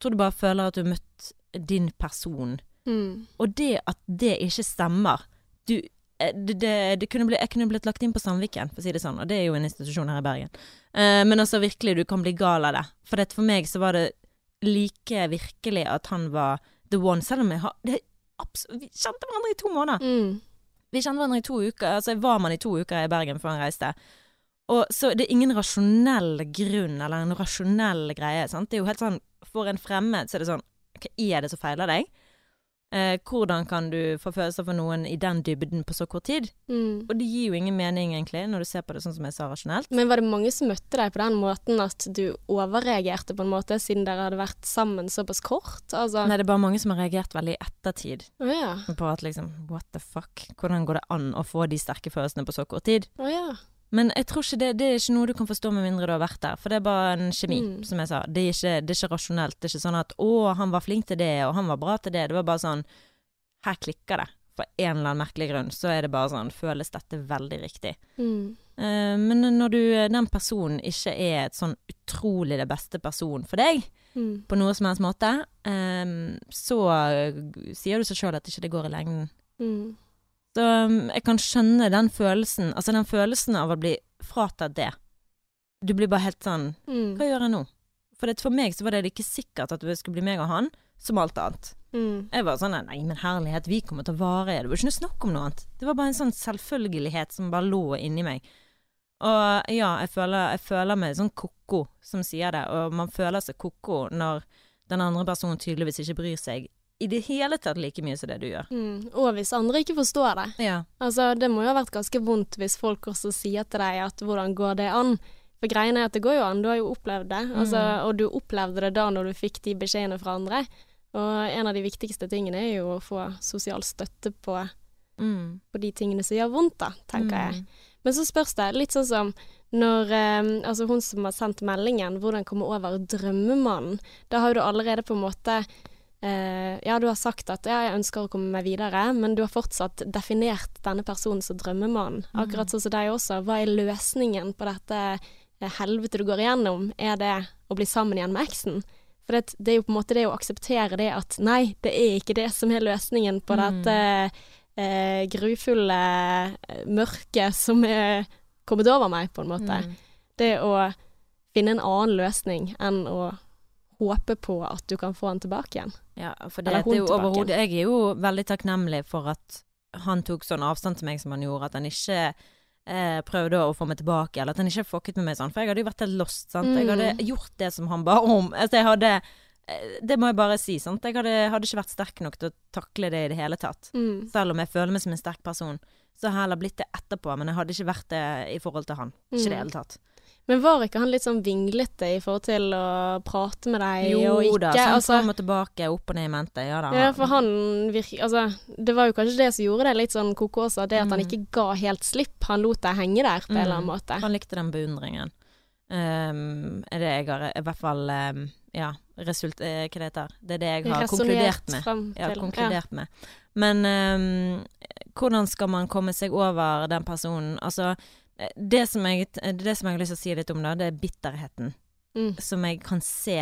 tror du bare føler at du har møtt din person. Mm. Og det at det ikke stemmer du, eh, det, det, det kunne bli, Jeg kunne blitt lagt inn på Sandviken, for å si det sånn, og det er jo en institusjon her i Bergen. Eh, men altså virkelig, du kan bli gal av det. For det, for meg så var det like virkelig at han var the one, selv om jeg har det, absolutt, Vi kjente hverandre i to måneder. Mm. Vi kjente hverandre i to uker. Altså, jeg var man i to uker i Bergen før han reiste. Og så det er ingen rasjonell grunn, eller en rasjonell greie. Sant? Det er jo helt sånn For en fremmed så er det sånn Hva er det som feiler deg? Eh, hvordan kan du få følelser for noen i den dybden på så kort tid? Mm. Og det gir jo ingen mening, egentlig, når du ser på det sånn som jeg sa rasjonelt. Men var det mange som møtte deg på den måten at du overreagerte på en måte, siden dere hadde vært sammen såpass kort? Altså Nei, det er bare mange som har reagert veldig i ettertid Oh, ja. på at liksom What the fuck? Hvordan går det an å få de sterke følelsene på så kort tid? Oh, ja. Men jeg tror ikke det, det er ikke noe du kan forstå med mindre du har vært der. For det er bare en kjemi, Mm. som jeg sa. Det er, ikke, det er ikke rasjonelt. Det er ikke sånn at 'å, han var flink til det, og han var bra til det'. Det var bare sånn Her klikker det. For en eller annen merkelig grunn så er det bare sånn Føles dette veldig riktig? Mm. Uh, men når du, den personen ikke er et sånn utrolig det beste person for deg, Mm. på noe som helst måte, um, så sier du seg sjøl at ikke det går i lengden. Så jeg kan skjønne den følelsen, altså den følelsen av å bli fratatt det. Du blir bare helt sånn Mm. Hva gjør jeg nå? For det, for meg så var det ikke sikkert at det skulle bli meg og han, som alt annet. Mm. Jeg var sånn Nei, men herlighet, vi kommer til å vare. Det var ikke noe snakk om noe annet. Det var bare en sånn selvfølgelighet som bare lå inni meg. Og ja, jeg føler, jeg føler meg sånn ko-ko som sier det, og man føler seg ko-ko når den andre personen tydeligvis ikke bryr seg i det hele tatt like mye som det du gjør. Mm. Og hvis andre ikke forstår det. Ja. Altså, det må jo ha vært ganske vondt hvis folk også sier til deg at hvordan går det an? For greien er at det går jo an, du har jo opplevd det. Altså, og du opplevde det da når du fikk de beskjedene fra andre. Og en av de viktigste tingene er jo å få sosial støtte på, Mm. på de tingene som gjør vondt, da, tenker Mm. jeg. Men så spørs det, litt sånn som når eh, Altså hun som har sendt meldingen, hvordan komme over drømmemannen. Da har du allerede på en måte Ja, du har sagt at ja, jeg ønsker å komme meg videre, men du har fortsatt definert denne personen som drømmemannen. Akkurat sånn som deg også. Hva er løsningen på dette eh, helvete du går igjennom? Er det å bli sammen igjen med eksen? For det, det er jo på en måte det å akseptere det at nei, det er ikke det som er løsningen på Mm. dette eh, grufulle eh, mørket som er kommet over meg, på en måte. Mm. Det å finne en annen løsning enn å håpe på at du kan få han tilbake igjen. Ja, for det, det er jo overhodet Jeg er jo veldig takknemlig for at han tok sånn avstand til meg som han gjorde, at han ikke eh, prøvde å få meg tilbake, eller at han ikke fucket med meg sånn, for jeg hadde jo vært helt lost, sant. Jeg hadde Mm. gjort det som han ba om. Altså, jeg hadde eh, Det må jeg bare si, sant. Jeg hadde, hadde ikke vært sterk nok til å takle det i det hele tatt. Mm. Selv om jeg føler meg som en sterk person. Så har jeg heller blitt det etterpå, men jeg hadde ikke vært det i forhold til han. Ikke i det Mm. hele tatt. Men var ikke han litt sånn vinglete i forhold til å prate med deg Jo og ikke da, sånn altså, fram og tilbake, opp og ned i mente. Ja da. Ja, for han virker Altså, det var jo kanskje det som gjorde det litt sånn kokosa, det at han Mm. ikke ga helt slipp. Han lot deg henge der på en eller annen Mm. måte. Han likte den beundringen. Um, er det jeg har I hvert fall um, Ja, result... Uh, hva det heter det? er det jeg har konkludert med. Ja, konkludert ja. med. Men um, hvordan skal man komme seg over den personen? Altså, det som, jeg, det som jeg har lyst til å si litt om, da, det er bitterheten. Mm. Som jeg kan se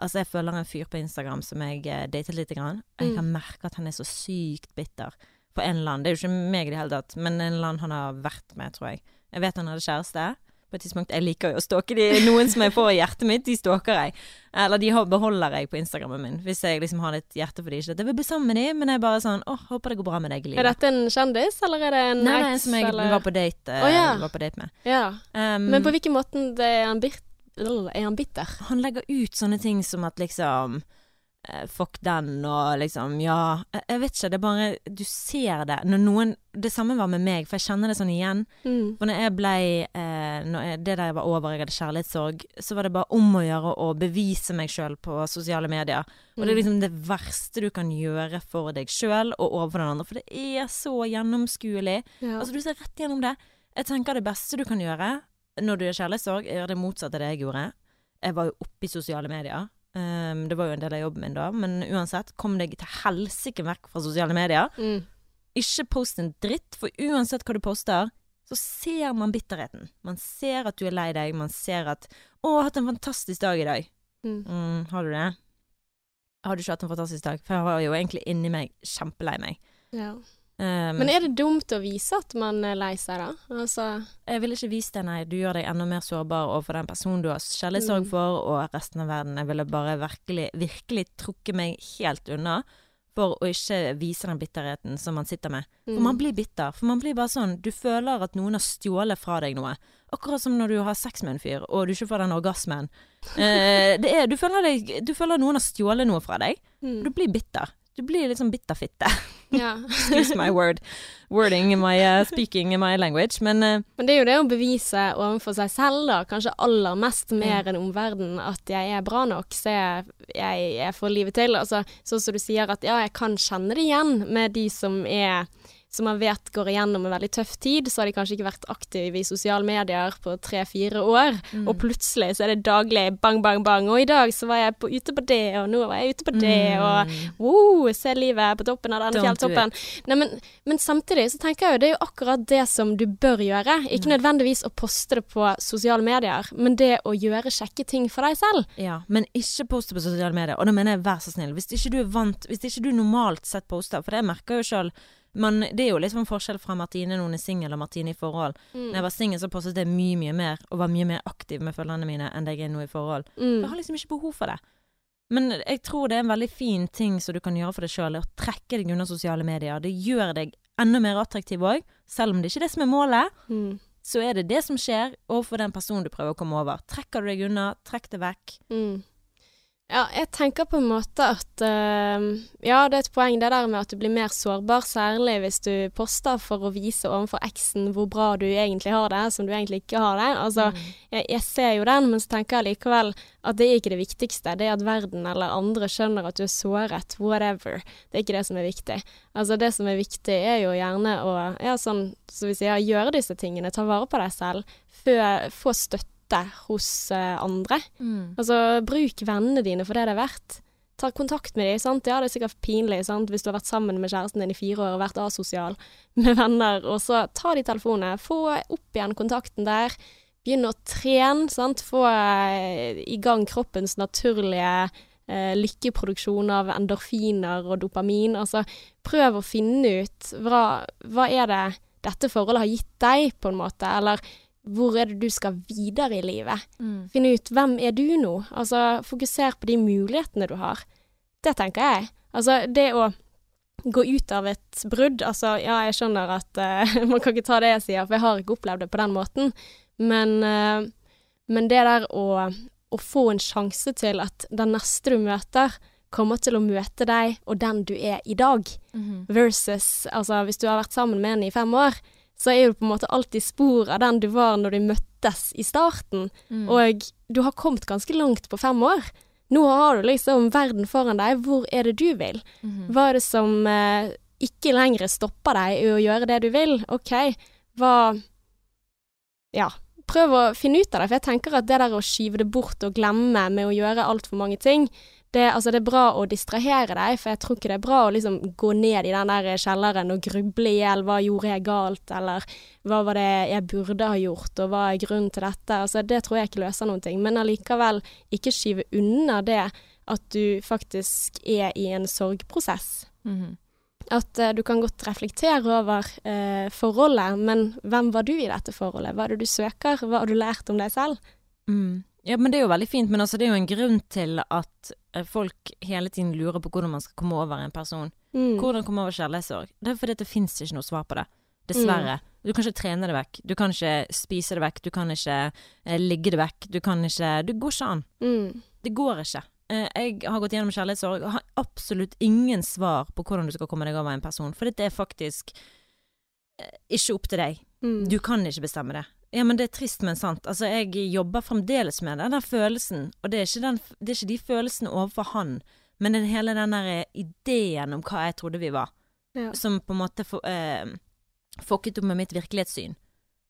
Altså, jeg følger en fyr på Instagram som jeg eh, datet lite grann. Jeg Mm. kan merke at han er så sykt bitter. på en eller annen. Det er jo ikke meg i det hele tatt, men en eller annen han har vært med, tror jeg. Jeg vet han hadde kjæreste. På et tidspunkt, Jeg liker jo å stalke de. Noen som jeg får i hjertet mitt, de stalker jeg. Eller de beholder jeg på Instagrammen min. Hvis jeg liksom har litt hjerte for de. Ikke at jeg vil bli sammen med de, men jeg er bare sånn åh, håper det går bra med deg i Er dette en kjendis, eller er det en Nei, det er en som jeg var på date, Å, ja. var på date med. Ja. Um, Men på hvilken måte er han, bir er han bitter? han legger ut sånne ting som at liksom Fuck den, og liksom Ja, jeg, vet ikke. Det er bare Du ser det. Når noen Det samme var med meg, for jeg kjenner det sånn igjen. Mm. For når jeg ble eh, Det der jeg var over, jeg hadde kjærlighetssorg, så var det bare om å gjøre å bevise meg sjøl på sosiale medier. Og det er Mm. liksom det verste du kan gjøre for deg sjøl og overfor den andre. For det er så gjennomskuelig. ja. Altså, du ser rett gjennom det. Jeg tenker det beste du kan gjøre når du er kjærlighetssorg, er det motsatte av det jeg gjorde. Jeg var jo oppe i sosiale medier. Um, det var jo en del av jobben min da, men uansett, kom deg til helsike vekk fra sosiale medier. Mm. Ikke post en dritt, for uansett hva du poster, så ser man bitterheten. Man ser at du er lei deg, man ser at 'Å, jeg har hatt en fantastisk dag i dag'. Mm. Mm, har du det? Har du ikke hatt en fantastisk dag? For jeg var jo egentlig inni meg kjempelei meg. Ja. Um, Men er det dumt å vise at man er lei seg, da? Altså Jeg vil ikke vise det, nei. Du gjør deg enda mer sårbar overfor den personen du har kjærlighetssorg Mm. for, og resten av verden. Jeg ville bare virkelig, virkelig trukket meg helt unna for å ikke vise den bitterheten som man sitter med. For mm. man blir bitter. For man blir bare sånn Du føler at noen har stjålet fra deg noe. Akkurat som når du har sex med en fyr, og du ikke får den orgasmen. Eh, det er, du, føler deg, du føler noen har stjålet noe fra deg. mm. Du blir bitter. Du blir litt sånn bitterfitte. Ja. Excuse my word. Wording my uh, speaking my language. Men uh, Men det er jo det å bevise overfor seg selv, da, kanskje aller mest mer enn omverdenen, at jeg er bra nok, så jeg, jeg, jeg får livet til. Altså, sånn som du sier at ja, jeg kan kjenne det igjen med de som er som man vet går igjennom en veldig tøff tid, så har de kanskje ikke vært aktive i sosiale medier på tre-fire år, Mm. og plutselig så er det daglig bang, bang, bang, og i dag så var jeg på, ute på det, og nå var jeg ute på det, og mm, Wow, se livet på toppen av denne fjelltoppen. Nei, men, men samtidig så tenker jeg jo det er jo akkurat det som du bør gjøre. Ikke nødvendigvis å poste det på sosiale medier, men det å gjøre kjekke ting for deg selv. Ja, men ikke poste på sosiale medier. Og da mener jeg vær så snill. Hvis ikke du er vant Hvis ikke du normalt sett poster, for det merker jeg jo sjøl Det er jo litt sånn forskjell fra Martine når hun er singel og Martine i forhold. Mm. Når jeg var singel, så postet jeg mye, mye mer, og var mye mer aktiv med følgerne mine enn det jeg er nå i forhold. Mm. Jeg har liksom ikke behov for det. Men jeg tror det er en veldig fin ting som du kan gjøre for deg sjøl, å trekke deg unna sosiale medier. Det gjør deg enda mer attraktiv òg, selv om det ikke er det som er målet. Mm. Så er det det som skjer overfor den personen du prøver å komme over. Trekker du deg unna, trekk det vekk. Mm. Ja, jeg tenker på en måte at eh, Ja, det er et poeng det der med at du blir mer sårbar, særlig hvis du poster for å vise overfor eksen hvor bra du egentlig har det, som du egentlig ikke har det. Altså, jeg, jeg ser jo den, men så tenker jeg likevel at det er ikke det viktigste. Det er at verden eller andre skjønner at du er såret, whatever. Det er ikke det som er viktig. Altså, det som er viktig, er jo gjerne å, ja, sånn som vi sier, gjøre disse tingene, ta vare på deg selv, fø, få støtte hos eh, andre. Mm. Altså, bruk vennene dine for det det er verdt. Ta kontakt med dem. sant? Ja, det er sikkert pinlig sant? hvis du har vært sammen med kjæresten din i fire år og vært asosial med venner, og så ta de telefonene. Få opp igjen kontakten der. Begynn å trene. sant? Få eh, i gang kroppens naturlige eh, lykkeproduksjon av endorfiner og dopamin. Altså, prøv å finne ut hva, hva er det dette forholdet har gitt deg, på en måte, eller hvor er det du skal videre i livet? Mm. Finne ut hvem er du nå? Altså, fokuser på de mulighetene du har. Det tenker jeg. Altså, det å gå ut av et brudd Altså, ja, jeg skjønner at uh, man kan ikke ta det jeg sier, for jeg har ikke opplevd det på den måten, men, uh, men det der å, å få en sjanse til at den neste du møter, kommer til å møte deg og den du er i dag, Mhm. versus altså hvis du har vært sammen med en i fem år, så er du på en måte alltid spor av den du var når du møttes i starten, Mm. og du har kommet ganske langt på fem år. Nå har du liksom verden foran deg. Hvor er det du vil? Mhm. Hva er det som eh, ikke lenger stopper deg i å gjøre det du vil? OK, hva Ja. Prøv å finne ut av det, for jeg tenker at det der å skyve det bort og glemme med å gjøre altfor mange ting, det, altså det er bra å distrahere deg, for jeg tror ikke det er bra å liksom gå ned i den der kjelleren og gruble i hjel hva gjorde jeg galt, eller hva var det jeg burde ha gjort, og hva er grunnen til dette. Altså det tror jeg ikke løser noen ting, men allikevel ikke skyve unna det at du faktisk er i en sorgprosess. Mhm. At uh, du kan godt reflektere over uh, forholdet, men hvem var du i dette forholdet? Hva er det du søker? Hva har du lært om deg selv? Mm. Ja, men det er jo veldig fint, men altså, det er jo en grunn til at eh, folk hele tiden lurer på hvordan man skal komme over en person. Mm. Hvordan komme over kjærlighetssorg? Det er fordi det fins ikke noe svar på det. Dessverre. Du kan ikke trene det vekk. Du kan ikke spise det vekk. Du kan ikke eh, ligge det vekk. Du kan ikke Det går ikke an. Mm. Det går ikke. Eh, jeg har gått gjennom kjærlighetssorg og har absolutt ingen svar på hvordan du skal komme deg over en person. For dette er faktisk eh, ikke opp til deg. Mm. Du kan ikke bestemme det. Ja, men det er trist, men sant. Altså, jeg jobber fremdeles med den der følelsen, og det er ikke, den, det er ikke de følelsene overfor han, men den, hele den der eh, ideen om hva jeg trodde vi var, Ja. som på en måte for, eh, fucket opp med mitt virkelighetssyn.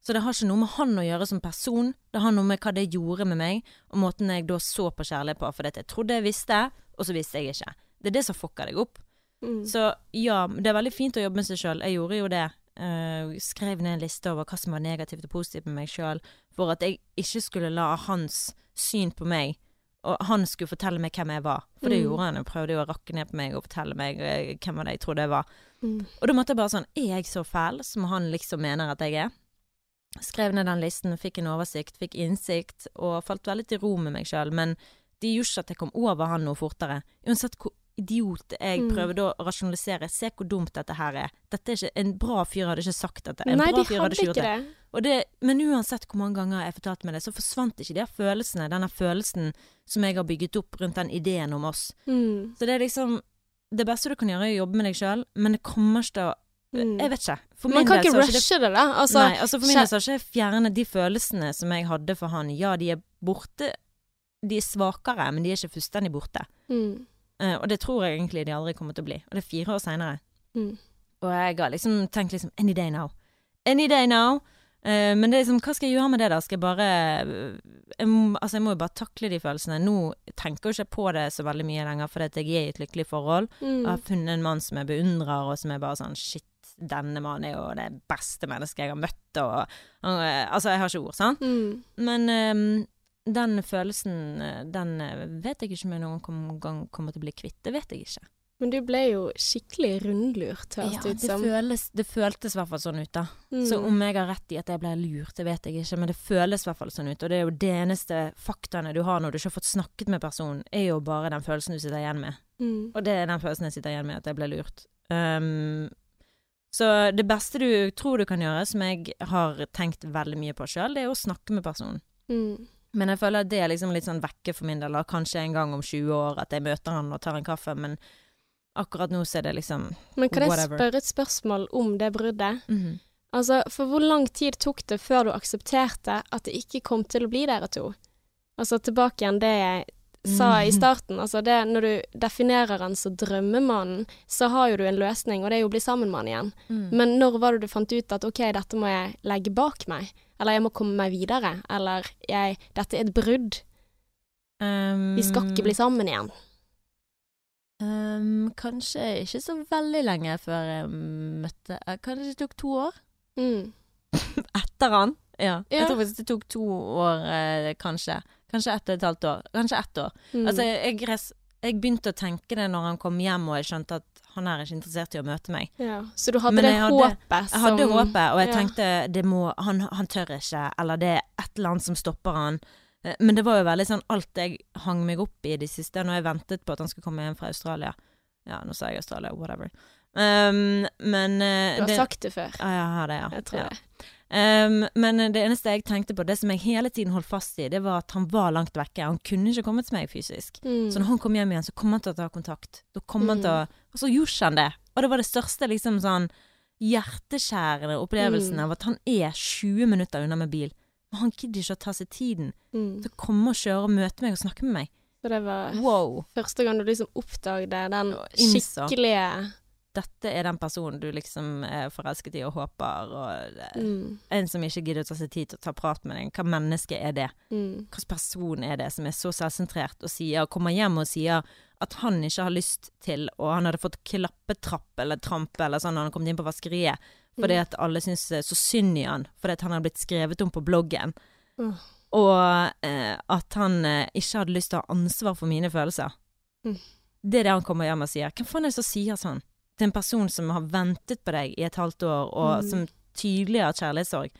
Så det har ikke noe med han å gjøre som person, det har noe med hva det gjorde med meg, og måten jeg da så på kjærlighet på, for jeg trodde jeg visste, og så visste jeg ikke. Det er det som fucker deg opp. Mm. Så ja, det er veldig fint å jobbe med seg sjøl. Jeg gjorde jo det. Eh, skrev ned en liste over hva som var negativt og positivt med meg sjøl, for at jeg ikke skulle la hans syn på meg og han skulle fortelle meg hvem jeg var. For det Mm. gjorde han. Han prøvde jo å rakke ned på meg og fortelle meg eh, hvem av det jeg trodde jeg var. Mm. Og da måtte jeg bare sånn Er jeg så fæl som han liksom mener at jeg er? Skrev ned den listen, fikk en oversikt, fikk innsikt, og falt veldig til ro med meg sjøl. Men det gjorde ikke at jeg kom over han noe fortere. Uansett hvor idiot jeg Mm. prøvde å rasjonalisere. Se hvor dumt dette her er. Dette er ikke, en bra fyr hadde ikke sagt dette. En Nei, bra de fyr hadde ikke gjort det. det. Men uansett hvor mange ganger jeg fortalte meg det, så forsvant ikke de her følelsene. Denne følelsen som jeg har bygget opp rundt den ideen om oss. Mm. Så det er liksom Det beste du kan gjøre, er å jobbe med deg sjøl, men det kommer ikke til å Mm. Jeg vet ikke. Man kan ikke rushe det, da. Altså, Nei, altså for min del så har ikke jeg fjernet de følelsene som jeg hadde for han. Ja, de er borte. De er svakere, men de er ikke fullstendig borte. mm. Eh, og det tror jeg egentlig de aldri kommer til å bli. Og det er fire år seinere. Mm. Og jeg har liksom tenkt liksom Any day now. Any day now. Uh, men det er liksom, hva skal jeg gjøre med det, da? Skal jeg bare jeg må, Altså, jeg må jo bare takle de følelsene. Nå tenker jo ikke på det så veldig mye lenger, fordi jeg er i et lykkelig forhold. Mm. Jeg har funnet en mann som jeg beundrer, og som er bare sånn Shit, denne mannen er jo det beste mennesket jeg har møtt, og og eh, Altså, jeg har ikke ord, sant? Mm. Men eh, den følelsen, eh, den eh, vet jeg ikke om jeg noen gang kommer til å bli kvitt. Det vet jeg ikke. Men du ble jo skikkelig rundlurt, høres det ut som. føles, det føltes i hvert fall sånn ut, da. Mm. Så om jeg har rett i at jeg ble lurt, det vet jeg ikke, men det føles i hvert fall sånn ut. Og det er jo det eneste faktaene du har når du ikke har fått snakket med personen, er jo bare den følelsen du sitter igjen med. mm. Og det er den følelsen jeg sitter igjen med, at jeg ble lurt. Um, så det beste du tror du kan gjøre, som jeg har tenkt veldig mye på sjøl, det er å snakke med personen. Mm. Men jeg føler at det er liksom litt sånn vekke for min del. Kanskje en gang om 20 år at jeg møter han og tar en kaffe, men akkurat nå så er det liksom whatever. Men kan jeg spørre et spørsmål om det bruddet? mhm. Altså, for hvor lang tid tok det før du aksepterte at det ikke kom til å bli dere to? Altså tilbake igjen det jeg sa i Mhm. starten. Altså det, når du definerer han som drømmemannen, så har jo du en løsning, og det er jo å bli sammen med han igjen. Mm. Men når var det du fant ut at ok, dette må jeg legge bak meg? Eller jeg må komme meg videre? Eller jeg, dette er et brudd. Um, Vi skal ikke bli sammen igjen. um, Kanskje ikke så veldig lenge før jeg møtte eh, Kanskje det tok to år? Mm. Etter han? Ja. Ja. Jeg tror faktisk det tok to år, eh, kanskje. Kanskje ett og et halvt år. Kanskje ett år. Mm. Altså, jeg, jeg begynte å tenke det når han kom hjem og jeg skjønte at han er ikke interessert i å møte meg. ja. Så du hadde Men det hadde- håpet Jeg hadde som håpet, og jeg ja. tenkte det må, han, han tør ikke, eller det er et eller annet som stopper han. Eh, Men det var jo veldig sånn alt jeg hang meg opp i de siste, når jeg ventet på at han skulle komme hjem fra Australia. Ja, nå sa jeg Australia, whatever. Um, men uh, Du har det, sagt det før. Ja, jeg har det, ja. Jeg tror ja. det. Um, men det eneste jeg tenkte på, det som jeg hele tiden holdt fast i, det var at han var langt vekke. Han kunne ikke kommet til meg fysisk. Mm. Så når han kom hjem igjen, så kom han til å ta kontakt. Til å Og så gjorde han det. Og det var det største liksom sånn hjerteskjærende opplevelsen Mm. av at han er 20 minutter unna med bil. Men han gidder ikke å ta seg tiden Mm. til å komme og kjøre og møte meg og snakke med meg. Så det var Wow. første gang du liksom oppdaget den skikkelige Dette er den personen du liksom er forelsket i og håper, og er mm. en som ikke gidder å ta seg tid til å ta prat med deg. Hva menneske er det? Mm. Hvilken person er det som er så selvsentrert og sier, kommer hjem og sier at han ikke har lyst til, og han hadde fått klappetrapp eller trampe eller sånn når han kom inn på vaskeriet, fordi Mm. at alle syns så synd i han, fordi at han har blitt skrevet om på bloggen. mm. Og eh, at han eh, ikke hadde lyst til å ha ansvar for mine følelser. Mm. Det er det han kommer hjem og sier. Hvem faen er det som sier sånn? Til en person som har ventet på deg i et halvt år, og Mm. som tydelig har kjærlighetssorg.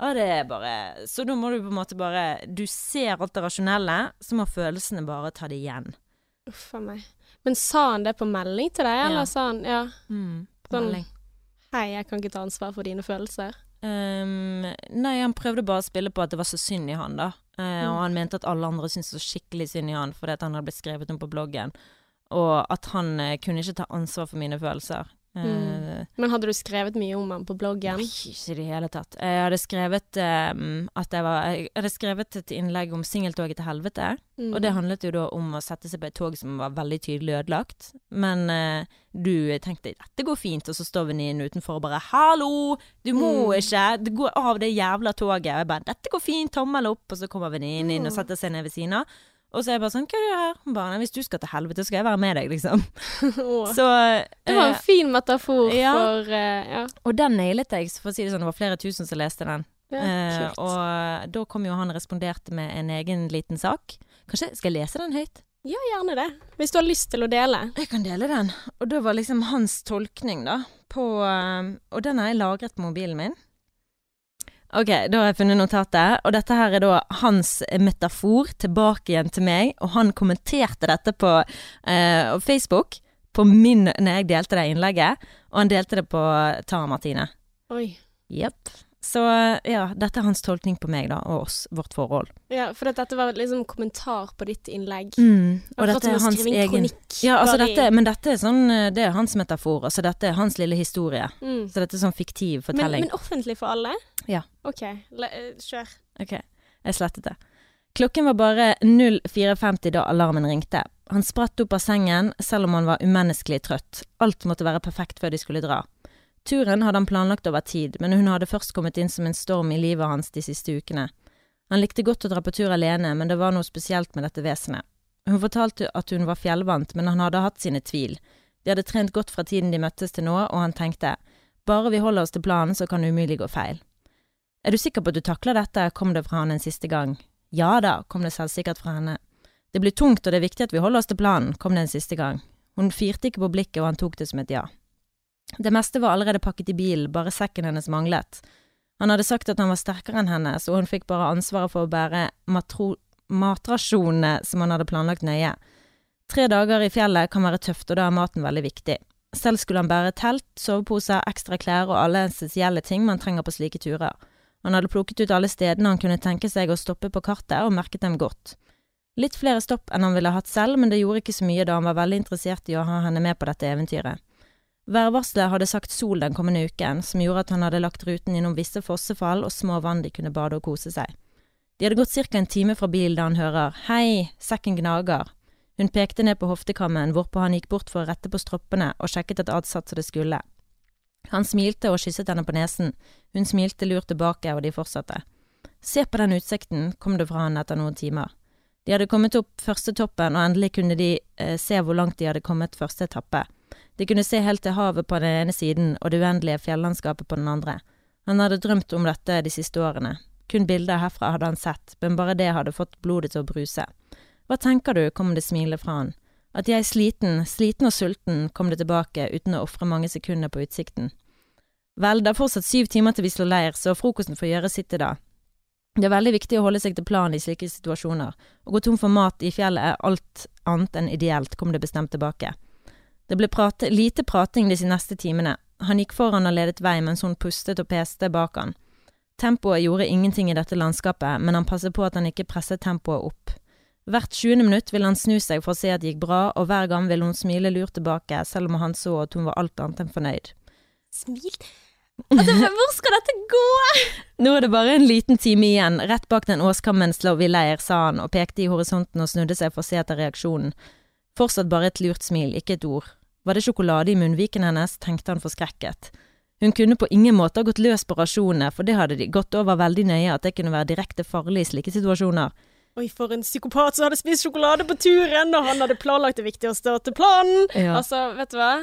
Ja, det er bare Så da må du på en måte bare Du ser alt det rasjonelle, så må følelsene bare ta det igjen. Uff a meg. Men sa han det på melding til deg, eller Ja. sa han ja, Mm, på Sånn. melding. hei, jeg kan ikke ta ansvar for dine følelser? Um, nei, han prøvde bare å spille på at det var så synd i han, da. Uh, Mm. Og han mente at alle andre syntes så skikkelig synd i han fordi at han hadde blitt skrevet om på bloggen. Og at han eh, kunne ikke ta ansvar for mine følelser. Eh, Mm. Men hadde du skrevet mye om han på bloggen? Nei, ikke i det hele tatt. Jeg hadde skrevet um, at jeg var Jeg hadde skrevet et innlegg om singeltoget til helvete. Mm. Og det handlet jo da om å sette seg på et tog som var veldig tydelig ødelagt. Men uh, du tenkte dette går fint, og så står venninnen utenfor og bare 'hallo, du må Mm. ikke, gå går av det jævla toget'. Og jeg bare 'dette går fint, tommel opp', og så kommer venninnen inn og Mm. setter seg ned ved siden av. Og så er jeg bare sånn 'hva gjør du her?' Hun bare hvis du skal til helvete, skal jeg være med deg', liksom. Så det var en eh, fin metafor ja. for eh, Ja, Og den nailet jeg, for å si det sånn. Det var flere tusen som leste den. ja Eh, og da kom jo han og responderte med en egen liten sak. Kanskje skal jeg lese den høyt? Ja, gjerne det. Hvis du har lyst til å dele. Jeg kan dele den. Og det var liksom hans tolkning, da, på eh, Og den har jeg lagret på mobilen min. Ok, da har jeg funnet notatet, og dette her er da hans metafor tilbake igjen til meg, og han kommenterte dette på eh, Facebook, på min, når jeg delte det innlegget, og han delte det på Tara Martine. Oi. Jepp. Så ja, dette er hans tolkning på meg, da, og oss, vårt forhold. Ja, for dette var liksom kommentar på ditt innlegg. Mm, og dette er hans egen kronikk. Ja, altså dette, men dette er sånn eh, Det er hans metafor. Altså dette er hans lille historie. mm. Så dette er sånn fiktiv fortelling. men offentlig for alle? Ja. OK, le, eh, kjør. Ok, jeg slettet det. Klokken var bare 04.50 da alarmen ringte. Han spratt opp av sengen, selv om han var umenneskelig trøtt. Alt måtte være perfekt før de skulle dra. Turen hadde han planlagt over tid, men hun hadde først kommet inn som en storm i livet hans de siste ukene. Han likte godt å dra på tur alene, men det var noe spesielt med dette vesenet. Hun fortalte at hun var fjellvant, men han hadde hatt sine tvil. De hadde trent godt fra tiden de møttes til nå, og han tenkte, bare vi holder oss til planen, så kan det umulig gå feil. Er du sikker på at du takler dette, kom det fra han en siste gang. Ja da, kom det selvsikkert fra henne. Det blir tungt, og det er viktig at vi holder oss til planen, kom det en siste gang. Hun firte ikke på blikket, og han tok det som et ja. Det meste var allerede pakket i bilen, bare sekken hennes manglet. Han hadde sagt at han var sterkere enn henne, så hun fikk bare ansvaret for å bære matrasjonene som han hadde planlagt nøye. Tre dager i fjellet kan være tøft, og da er maten veldig viktig. Selv skulle han bære telt, sovepose, ekstra klær og alle essensielle ting man trenger på slike turer. Han hadde plukket ut alle stedene han kunne tenke seg å stoppe på kartet, og merket dem godt. Litt flere stopp enn han ville hatt selv, men det gjorde ikke så mye da han var veldig interessert i å ha henne med på dette eventyret. Værvarselet hadde sagt sol den kommende uken, som gjorde at han hadde lagt ruten innom visse fossefall og små vann de kunne bade og kose seg. De hadde gått ca. en time fra bilen da han hører Hei, sekken gnager. Hun pekte ned på hoftekammen, hvorpå han gikk bort for å rette på stroppene og sjekket at alt satt som det skulle. Han smilte og kysset henne på nesen, hun smilte lurt tilbake, og de fortsatte. Se på den utsikten, kom det fra han etter noen timer. De hadde kommet opp første toppen, og endelig kunne de eh, se hvor langt de hadde kommet første etappe. De kunne se helt til havet på den ene siden og det uendelige fjellandskapet på den andre. Han hadde drømt om dette de siste årene. Kun bilder herfra hadde han sett, men bare det hadde fått blodet til å bruse. Hva tenker du, kom det smilet fra han. At jeg er sliten, sliten og sulten, kom det tilbake uten å ofre mange sekunder på utsikten. Vel, det er fortsatt syv timer til vi slår leir, så frokosten får gjøre sitt i dag. Det er veldig viktig å holde seg til planen i slike situasjoner. Å gå tom for mat i fjellet er alt annet enn ideelt, kom det bestemt tilbake. Det ble prate, lite prating disse neste timene. Han gikk foran og ledet vei mens hun pustet og peste bak han. Tempoet gjorde ingenting i dette landskapet, men han passet på at han ikke presset tempoet opp. Hvert tjuende minutt ville han snu seg for å se at det gikk bra, og hver gang ville hun smile lurt tilbake, selv om han så at hun var alt annet enn fornøyd. Smil Altså, hvor skal dette gå? Nå er det bare en liten time igjen. Rett bak den åskammen slår vi leir, sa han og pekte i horisonten og snudde seg for å se etter reaksjonen. Fortsatt bare et lurt smil, ikke et ord. Var det sjokolade i munnviken hennes, tenkte han forskrekket. Hun kunne på ingen måte ha gått løs på rasjonene, for det hadde de gått over veldig nøye at det kunne være direkte farlig i slike situasjoner. Oi, for en psykopat som hadde spist sjokolade på turen, og han hadde planlagt det viktigste til planen. Ja. Altså, vet du hva?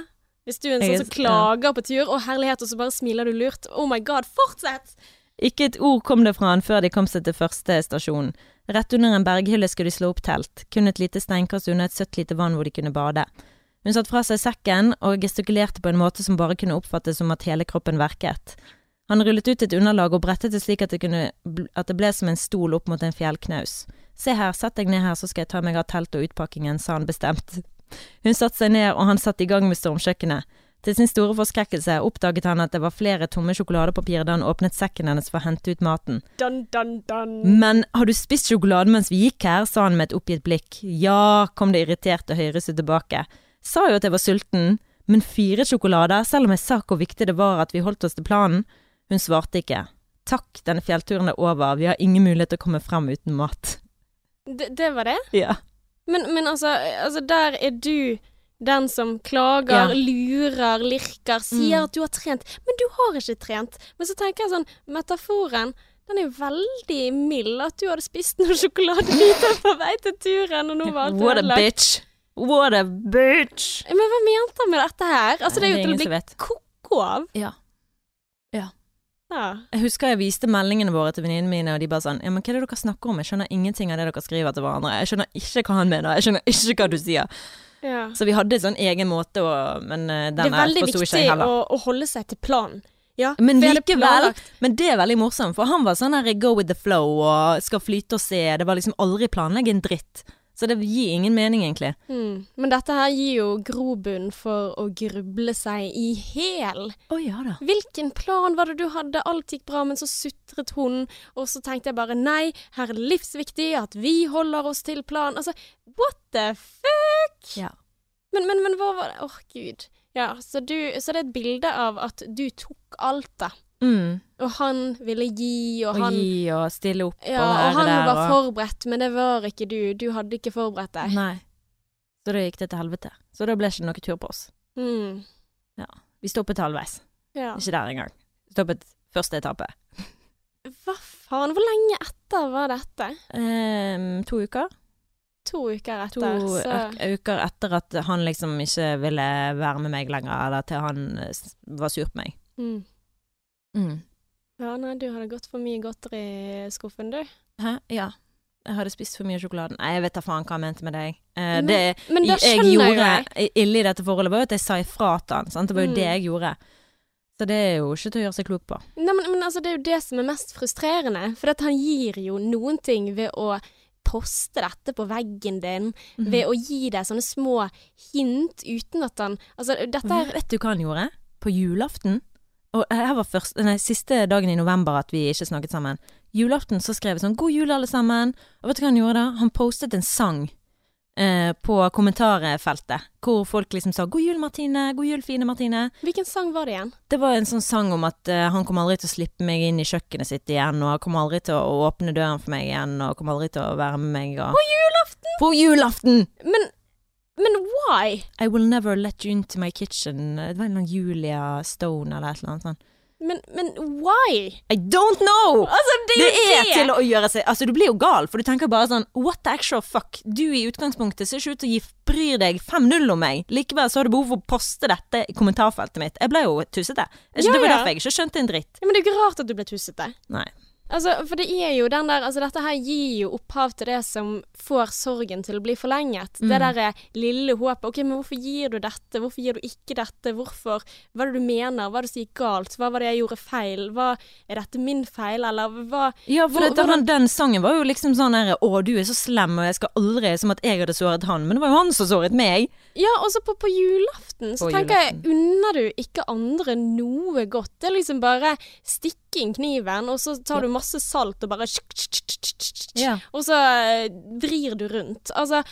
Hvis du er en sånn som klager på tur, og herlighet, og så bare smiler du lurt. Oh my god, fortsett! Ikke et ord kom det fra han før de kom seg til første stasjon. Rett under en berghylle skulle de slå opp telt, kun et lite steinkast unna et søtt lite vann hvor de kunne bade. Hun satte fra seg sekken og gestikulerte på en måte som bare kunne oppfattes som at hele kroppen verket. Han rullet ut et underlag og brettet det slik at det, kunne, at det ble som en stol opp mot en fjellknaus. Se her, sett deg ned her, så skal jeg ta meg av teltet og utpakkingen, sa han bestemt. Hun satte seg ned, og han satte i gang med stormkjøkkenet. Til sin store forskrekkelse oppdaget han at det var flere tomme sjokoladepapir da han åpnet sekken hennes for å hente ut maten. Dun, dun, dun. Men har du spist sjokolade mens vi gikk her? sa han med et oppgitt blikk. Ja, kom det irriterte høyreste tilbake. Sa jo at jeg var sulten, men fire sjokolader, selv om jeg sa hvor viktig det var at vi holdt oss til planen. Hun svarte ikke. Takk, denne fjellturen er over, vi har ingen mulighet til å komme frem uten mat. Det, det var det? Ja. Men, men altså, altså, der er du den som klager, Ja. lurer, lirker, sier Mm. at du har trent, men du har ikke trent. Men så tenker jeg sånn, metaforen, den er jo veldig mild, at du hadde spist noen sjokoladebiter på vei til turen, og nå var alt What a bitch. What a bitch. Men hva mente han med dette her? Altså, det er jo til å bli ko-ko av. Ja. Ja. Ja. Jeg husker jeg viste meldingene våre til venninnene mine, og de bare sånn Ja, men hva er det dere snakker om? Jeg skjønner ingenting av det dere skriver til hverandre. Jeg skjønner ikke hva han mener. Jeg skjønner ikke hva du sier. ja. Så vi hadde en sånn egen måte å Men eh, Det er den veldig forsto ikke viktig jeg å, heller. å holde seg til planen. Ja, Men likevel. Men det er veldig morsomt, for han var sånn her go with the flow og skal flyte og se. Det var liksom aldri planlegge en dritt. Så det gir ingen mening, egentlig. Mm. Men dette her gir jo grobunn for å gruble seg i hæl. Å ja da. Hvilken plan var det du hadde? Alt gikk bra, men så sutret hun, og så tenkte jeg bare nei, her er det livsviktig at vi holder oss til planen. Altså, what the fuck? Ja. Men, men, men hva var det? Åh, gud. Ja, så, du, så det er et bilde av at du tok alt, da. Mm. Og han ville gi, og Og han gi og stille opp Ja, og og han der var og forberedt, men det var ikke du. Du hadde ikke forberedt deg. Nei. Så da gikk det til helvete. Så da ble det ikke noe tur på oss. Mm. Vi stoppet halvveis. Ja. Ikke der engang. Stoppet første etappe. Hva faen, hvor lenge etter var dette? Um, to uker. To uker To etter, så uker etter at han liksom ikke ville være med meg lenger, eller til han var sur på meg. mm. Mm. Ja, nei, du hadde gått for mye godteri i skuffen, du. Hæ? Ja. Jeg hadde spist for mye sjokolade. Nei, jeg vet da faen hva jeg mente med deg. Eh, det Men da jeg gjorde jeg. ille i dette forholdet, var jo at jeg sa ifra til han. Sant? Det var jo Mm. det jeg gjorde. Så det er jo ikke til å gjøre seg klok på. Nei, men, men altså, det er jo det som er mest frustrerende. For at han gir jo noen ting ved å poste dette på veggen din, Mhm. ved å gi deg sånne små hint uten at han Altså, dette er Vet du hva han gjorde? På julaften Og her var først, nei, siste dagen i november at vi ikke snakket sammen. Julaften så skrev jeg sånn 'God jul, alle sammen'. Og vet du hva han gjorde da? Han postet en sang eh, på kommentarfeltet, hvor folk liksom sa 'God jul, Martine', 'God jul, fine Martine'. Hvilken sang var det igjen? Det var en sånn sang om at eh, han kommer aldri til å slippe meg inn i kjøkkenet sitt igjen, og han kommer aldri til å åpne døren for meg igjen, og kommer aldri til å være med meg. Og... På julaften! På julaften! Men, men why? I will never let you into my kitchen. Det var en eller annen Julia Stone eller et eller annet sånt. Men, men why? I don't know! Altså, det Det er det! til å gjøre seg Altså, du blir jo gal, for du tenker bare sånn What the actual fuck? Du i utgangspunktet ser ikke ut til å gi bryr deg 5-0 om meg. Likevel så har du behov for å poste dette i kommentarfeltet mitt. Jeg ble jo tussete. Ja, det var ja. derfor jeg ikke skjønte en dritt. Ja, men det er jo ikke rart at du ble tussete. Nei. Altså, for det er jo den der Altså, dette her gir jo opphav til det som får sorgen til å bli forlenget. Det Mm. derre lille håpet. OK, men hvorfor gir du dette? Hvorfor gir du ikke dette? Hvorfor? Hva er det du mener? Hva er det som gikk galt? Hva var det jeg gjorde feil? Hva Er dette min feil, eller hva Ja, for Hvor- det, den, den sangen var jo liksom sånn her Å, du er så slem, og jeg skal aldri Som at jeg hadde såret han. Men det var jo han som såret meg. Ja, og så på, på julaften så På tenker jeg Unner du ikke andre noe godt? Det er liksom bare stikke inn kniven, og så tar du masse salt og bare Ja. Og så eh, vrir du rundt. Altså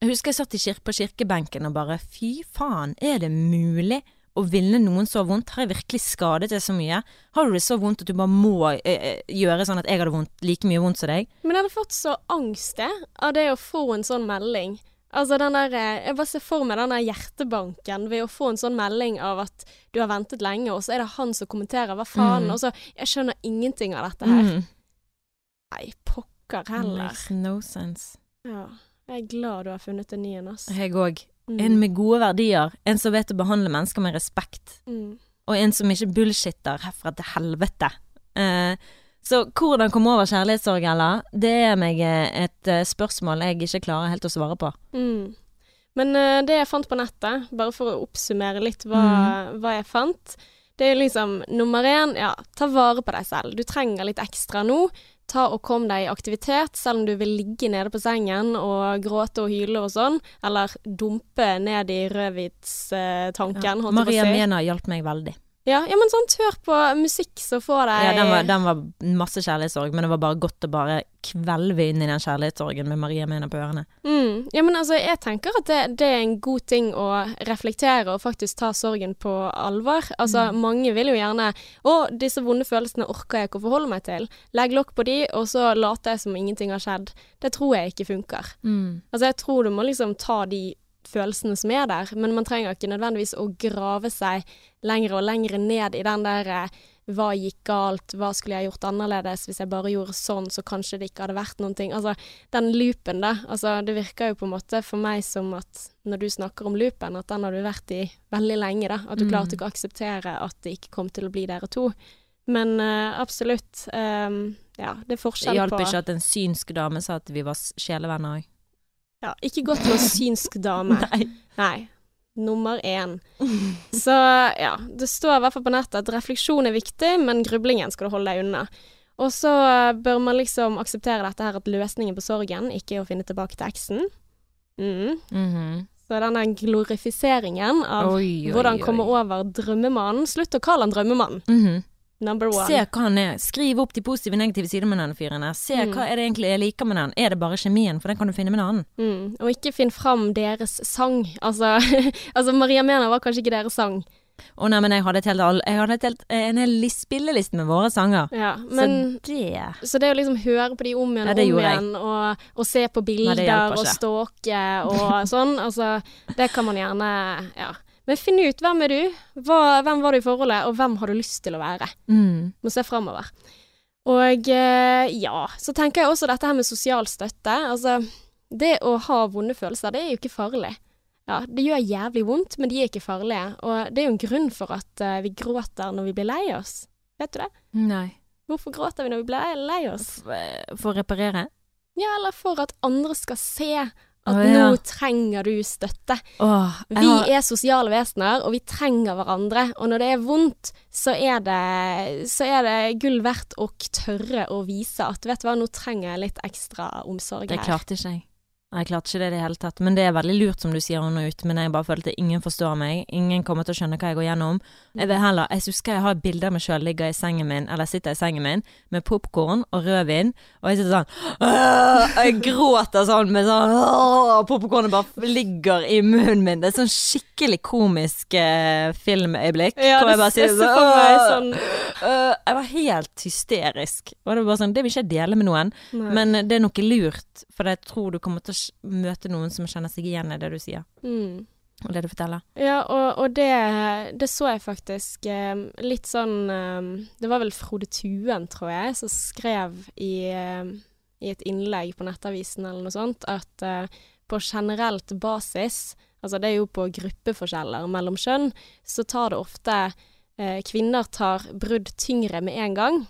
Jeg husker jeg satt i kir på kirkebenken og bare Fy faen, er det mulig å ville noen så vondt? Har jeg virkelig skadet deg så mye? Har du det så vondt at du bare må eh, eh, gjøre sånn at jeg hadde vondt, like mye vondt som deg? Men jeg hadde fått så angst av det å få en sånn melding. Altså den der, eh, Jeg bare ser for meg den der hjertebanken ved å få en sånn melding av at du har ventet lenge, og så er det han som kommenterer 'hva faen', Mm. og så Jeg skjønner ingenting av dette her. Mm. Nei, pokker heller. Makes no sense. Ja. Jeg er glad du har funnet en ny en, ass. Jeg òg. Mm. En med gode verdier. En som vet å behandle mennesker med respekt. Mm. Og en som ikke bullshitter herfra til helvete. Eh, så hvordan komme over kjærlighetssorg, Ella? Det er meg eh, et eh, spørsmål jeg ikke klarer helt å svare på. Mm. Men uh, det jeg fant på nettet, bare for å oppsummere litt hva, hva jeg fant, det er liksom nummer én, ja, ta vare på deg selv. Du trenger litt ekstra nå. Ta og kom deg i aktivitet, selv om du vil ligge nede på sengen og gråte og hyle og sånn, eller dumpe ned i rødvitstanken, holdt jeg på Maria å si. Mena hjalp meg veldig. Ja, ja, men sånn, hør på musikk så får deg Ja, den var, den var masse kjærlighetssorg, men det var bare godt å bare kvelve inn i den kjærlighetssorgen med Maria Mena på ørene. Mm. Ja, men altså, jeg tenker at det, det er en god ting å reflektere og faktisk ta sorgen på alvor. Altså, mange vil jo gjerne Å, disse vonde følelsene orker jeg ikke å forholde meg til. Legg lokk på de, og så later jeg som ingenting har skjedd. Det tror jeg ikke funker. Altså, jeg tror du må liksom ta de følelsene som er der, men man trenger ikke nødvendigvis å grave seg lenger og lenger ned i den der eh, hva gikk galt, hva skulle jeg gjort annerledes hvis jeg bare gjorde sånn, så kanskje det ikke hadde vært noen ting. Altså, den loopen, da. Altså, det virker jo på en måte for meg som at når du snakker om loopen, at den har du vært i veldig lenge, da. At du Mm. klarte ikke å akseptere at det ikke kom til å bli dere to. Men uh, absolutt. Um, ja, det er forskjell på Det hjalp ikke at en synsk dame sa at vi var sjelevenner òg. Ja, Ikke godt med synsk dame. Nei. Nei. Nummer én. Så ja, det står i hvert fall på nettet at refleksjon er viktig, men grublingen skal du holde deg unna. Og så bør man liksom akseptere dette her at løsningen på sorgen ikke er å finne tilbake til eksen. Mm. Mhm. Så denne glorifiseringen av Oi, oi, hvordan komme over drømmemannen Slutt å kalle han drømmemannen. Mhm. Number one. Se hva han er. Skriv opp de positive og negative sidene med denne fyren. Se Mm. hva er det egentlig jeg liker med den. Er det bare kjemien? For den kan du finne med en annen. Mm. Og ikke finn fram deres sang. Altså, altså Maria Mena var kanskje ikke deres sang. Å nei, men jeg hadde, helt, all- jeg hadde helt, en hel lis- spilleliste med våre sanger. Ja, men Så det Så det å liksom høre på de om igjen og ja, om igjen, og, og se på bilder nei, og stalke og sånn, altså Det kan man gjerne Ja. Men finn ut hvem er du, Hva, hvem var du i forholdet, og hvem har du lyst til å være. mm. Må se framover. Og eh, ja, så tenker jeg også dette her med sosial støtte. Altså, det å ha vonde følelser, det er jo ikke farlig. Ja, det gjør jævlig vondt, men de er ikke farlige. Og det er jo en grunn for at eh, vi gråter når vi blir lei oss. Vet du det? Nei. Hvorfor gråter vi når vi blir lei oss? For å reparere? Ja, eller for at andre skal se at oh, ja. nå trenger du støtte. Oh, Vi har, er sosiale vesener, og vi trenger hverandre. Og når det er vondt, så er det, så er det gull verdt å tørre å vise at vet du hva, nå trenger jeg litt ekstra omsorg det her. klarte ikke jeg. Jeg klarte ikke det i det hele tatt. Men det er veldig lurt som du sier nå ut, men jeg bare følte ingen forstår meg. Ingen kommer til å skjønne hva jeg går gjennom. Jeg vil heller, jeg husker jeg har bilder av meg sjøl ligger i sengen min, eller sitter i sengen min, med popkorn og rødvin, og jeg sitter sånn Jeg gråter sånn med sånn Popkornet bare ligger i munnen min. Det er sånn skikkelig komisk eh, filmøyeblikk. Ja, hvor jeg bare sier sånn Øh, jeg var helt hysterisk. Og det var bare sånn, det vil ikke jeg dele med noen. Nei. Men det er noe lurt, for jeg tror du kommer til å møte noen som kjenner seg igjen i det du sier. mm. Og det du forteller. Ja, og, og det, det så jeg faktisk eh, litt sånn eh, Det var vel Frode Tuen, tror jeg, som skrev i, eh, i et innlegg på Nettavisen eller noe sånt, at eh, på generelt basis, altså det er jo på gruppeforskjeller mellom kjønn, så tar det ofte eh, Kvinner tar brudd tyngre med en gang.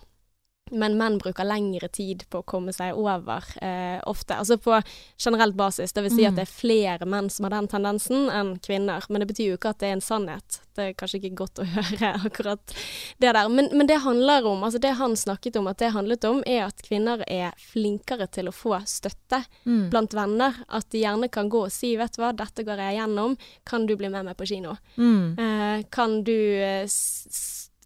Men menn bruker lengre tid på å komme seg over eh, ofte. Altså på generelt basis. Det vil si at Mm. det er flere menn som har den tendensen enn kvinner. Men det betyr jo ikke at det er en sannhet. Det er kanskje ikke godt å høre akkurat det der. Men, men det handler om, altså det han snakket om at det handlet om, er at kvinner er flinkere til å få støtte Mm. blant venner. At de gjerne kan gå og si 'vet du hva, dette går jeg gjennom, kan du bli med meg på kino'? Mm. Eh, kan du eh,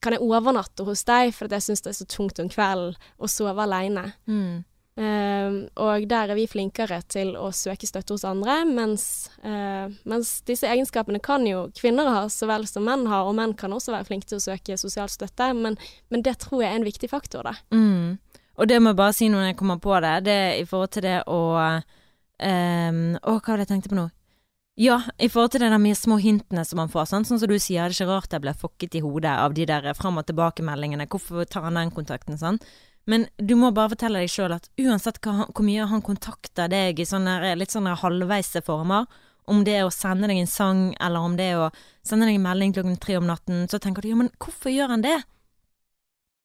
kan jeg overnatte hos deg, for jeg syns det er så tungt om kvelden å sove aleine? Mm. Eh, og der er vi flinkere til å søke støtte hos andre, mens, uh, mens disse egenskapene kan jo kvinner ha så vel som menn har, og menn kan også være flinke til å søke sosial støtte, men, men det tror jeg er en viktig faktor, da. Mm. Og det må jeg bare si når jeg kommer på det, det er i forhold til det å um, Å, hva var det jeg tenkte på nå? Ja, i forhold til det der med små hintene som man får, Sånn, sånn som du sier, det er ikke rart jeg ble fokket i hodet av de der fram og tilbake-meldingene, hvorfor tar han den kontakten, sånn? Men du må bare fortelle deg sjøl at uansett hva, hvor mye han kontakter deg i sånne litt sånne halvveise former, om det er å sende deg en sang, eller om det er å sende deg en melding klokken tre om natten, så tenker du ja, men hvorfor gjør han det?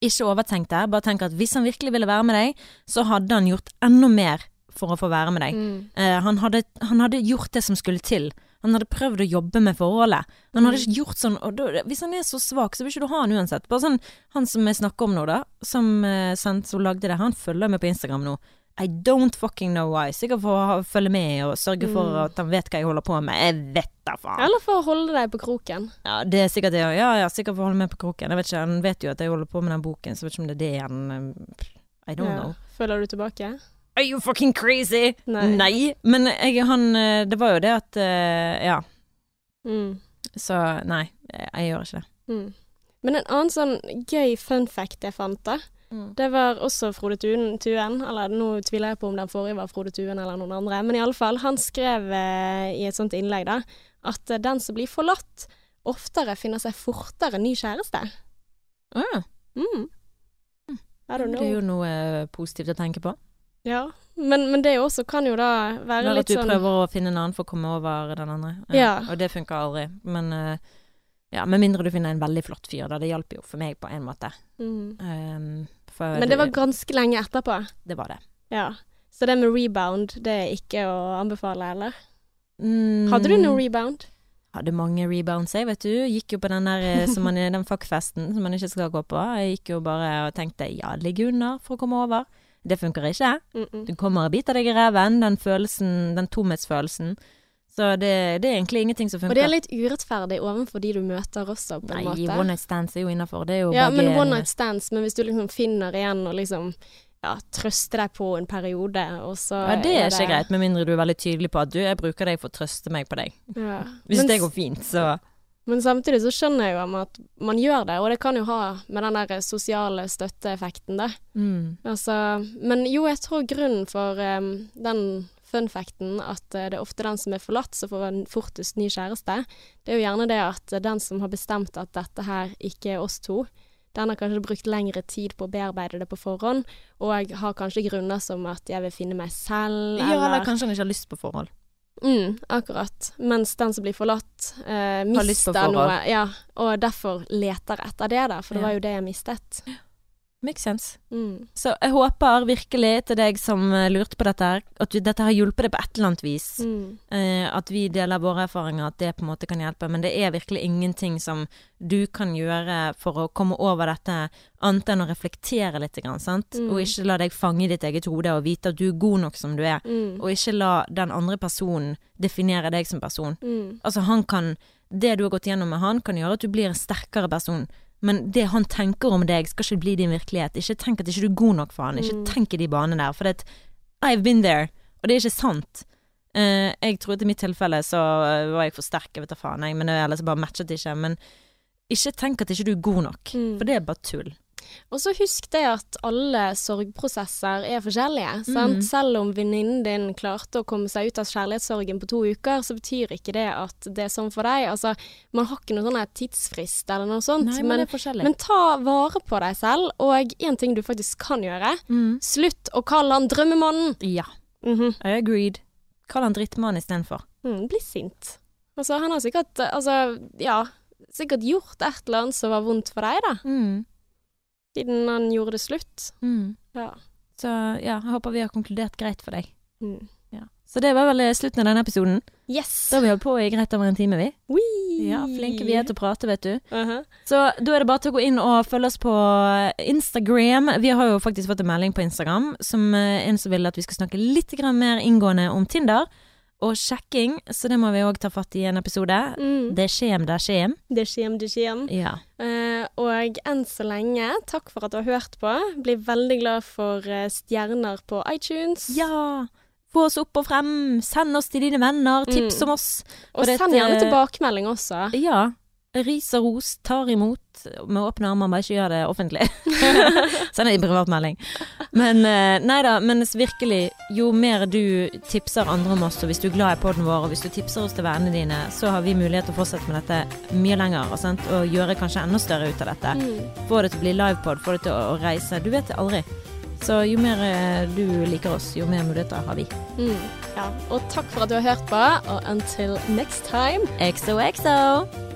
Ikke overtenk det, bare tenk at hvis han virkelig ville være med deg, så hadde han gjort enda mer for å få være med deg. Mm. Eh, han, hadde, han hadde gjort det som skulle til. Han hadde prøvd å jobbe med forholdet. Han hadde ikke gjort sånn da, Hvis han er så svak, så vil ikke du ha han uansett. Bare sånn, Han som jeg snakker om nå, da, som, eh, som lagde det, han følger med på Instagram nå. I don't fucking know why. Sikkert for å ha- følge med og sørge for Mm. at han vet hva jeg holder på med. Jeg vet da faen. Eller for å holde deg på kroken. Ja, det er sikkert det. Ja, ja, sikkert for å holde med på kroken. Jeg vet ikke, Han vet jo at jeg holder på med den boken, så jeg vet ikke om det er det han eh, I don't Ja. know. Føler du tilbake? Are you fucking crazy? Nei. Men jeg, han eh, Det var jo det at eh, Ja. Mm. Så nei, jeg, gjør ikke det. Mm. Men en annen sånn gøy fun fact jeg fant, da. Det var også Frode Tuen, Tuen, eller nå tviler jeg på om den forrige var Frode Tuen eller noen andre, men i alle fall, han skrev eh, i et sånt innlegg da, at eh, den som blir forlatt, oftere finner seg fortere ny kjæreste. Å ja. Mm. I don't Det er jo noe positivt å tenke på. Ja, men, men det også kan jo da være Eller at litt du sånn prøver å finne en annen for å komme over den andre. Ja. Og det funker aldri. Men eh, ja, med mindre du finner en veldig flott fyr, da. Det hjalp jo for meg på en måte. mm. Um, Men det var ganske lenge etterpå. det var det. Ja. Så det med rebound, det er ikke å anbefale, eller? Mm, Hadde du noe rebound? Hadde mange rebounds, jeg, vet du. Gikk jo på den der eh, som man, den fuckfesten som man ikke skal gå på. Jeg gikk jo bare og tenkte ja, ligge under for å komme over. Det funker ikke. Mm -mm. Du kommer og biter deg i reven, den følelsen, den tomhetsfølelsen. Så det, det er egentlig ingenting som funker. Og det er litt urettferdig overfor de du møter også, på en Nei, måte. one night stands er jo innafor. Det er jo ja, begge men one night stands, men hvis du liksom finner igjen og liksom ja, trøster deg på en periode, og så Ja, det er ikke greit, med mindre du er veldig tydelig på at du, jeg bruker deg for å trøste meg på deg. Ja. Hvis Mens... det går fint, så men samtidig så skjønner jeg jo at man gjør det, og det kan jo ha med den der sosiale støtteeffekten, det. mm. Altså, men jo, jeg tror grunnen for um, den funfacten at eh, det er ofte den som er forlatt som får en fortest ny kjæreste, det er jo gjerne det at den som har bestemt at dette her ikke er oss to, den har kanskje brukt lengre tid på å bearbeide det på forhånd, og har kanskje grunner som at jeg vil finne meg selv, Ja, eller kanskje han ikke har lyst på forhold. Mm, akkurat. Mens den som blir forlatt, eh, mister noe. Ja, og derfor leter etter det, da, for det Ja. var jo det jeg mistet. Makes sense. Mm. Så jeg håper virkelig til deg som eh, lurte på dette her, at du, dette har hjulpet deg på et eller annet vis. Mm. Eh, at vi deler våre erfaringer, at det på en måte kan hjelpe. Men det er virkelig ingenting som du kan gjøre for å komme over dette, annet enn å reflektere litt, grann, sant? Mm. og ikke la deg fange i ditt eget hode og vite at du er god nok som du er. Mm. Og ikke la den andre personen definere deg som person. Mm. Altså han kan Det du har gått gjennom med han, kan gjøre at du blir en sterkere person. Men det han tenker om deg, skal ikke bli din virkelighet. Ikke tenk at ikke du er god nok for han. Ikke Mm. tenk i de banene der. For det, I've been there, og det er ikke sant. Uh, jeg tror at i mitt tilfelle så eh, var jeg for sterk, jeg vet da faen, jeg, men ellers bare matchet det ikke. Men ikke tenk at ikke du er god nok, Mm. for det er bare tull. Og så husk det at alle sorgprosesser er forskjellige. Sant? Mm. Selv om venninnen din klarte å komme seg ut av kjærlighetssorgen på to uker, så betyr ikke det at det er sånn for deg. Altså, man har ikke noen sånn tidsfrist eller noe sånt. Nei, men, men, er men ta vare på deg selv, og en ting du faktisk kan gjøre, mm. slutt å kalle han drømmemannen. Ja, Mhm. I agreed. Kall han drittmann istedenfor. mm, bli sint. Altså, han har sikkert, altså, ja, sikkert gjort et eller annet som var vondt for deg, da, Mm. Siden han gjorde det slutt. Mm. Ja. Så ja, jeg håper vi har konkludert greit for deg. Mm. Ja. Så det var vel eh, slutten av denne episoden. Yes! Da har vi holdt på i greit over en time, vi. Wee! Ja, flinke vi er til å prate, vet du. Uh-huh. Så da er det bare til å gå inn og følge oss på Instagram. Vi har jo faktisk fått en melding på Instagram som eh, en som vil at vi skal snakke litt mer inngående om Tinder og sjekking, så det må vi òg ta fatt i en episode. Mm. Det skjem, det skjem. Det skjem, det skjem. Ja. Eh, og enn så lenge, takk for at du har hørt på. Blir veldig glad for eh, stjerner på iTunes. Ja! Få oss opp og frem. Send oss til dine venner. Tips Mm. om oss. og for send gjerne tilbakemelding også. Ja. Ris og ros tar imot med åpne armer, bare ikke gjør det offentlig. Send en privatmelding. Men eh, nei da, men virkelig, jo mer du tipser andre om oss, og hvis du er glad i podden vår, og hvis du tipser oss til vennene dine, så har vi mulighet til å fortsette med dette mye lenger, og, og gjøre kanskje enda større ut av dette. Mm. Få det til å bli livepod, få det til å reise. Du vet det aldri. Så jo mer eh, du liker oss, jo mer muligheter har vi. Mm. Ja. Og takk for at du har hørt på, og until next time. XOXO!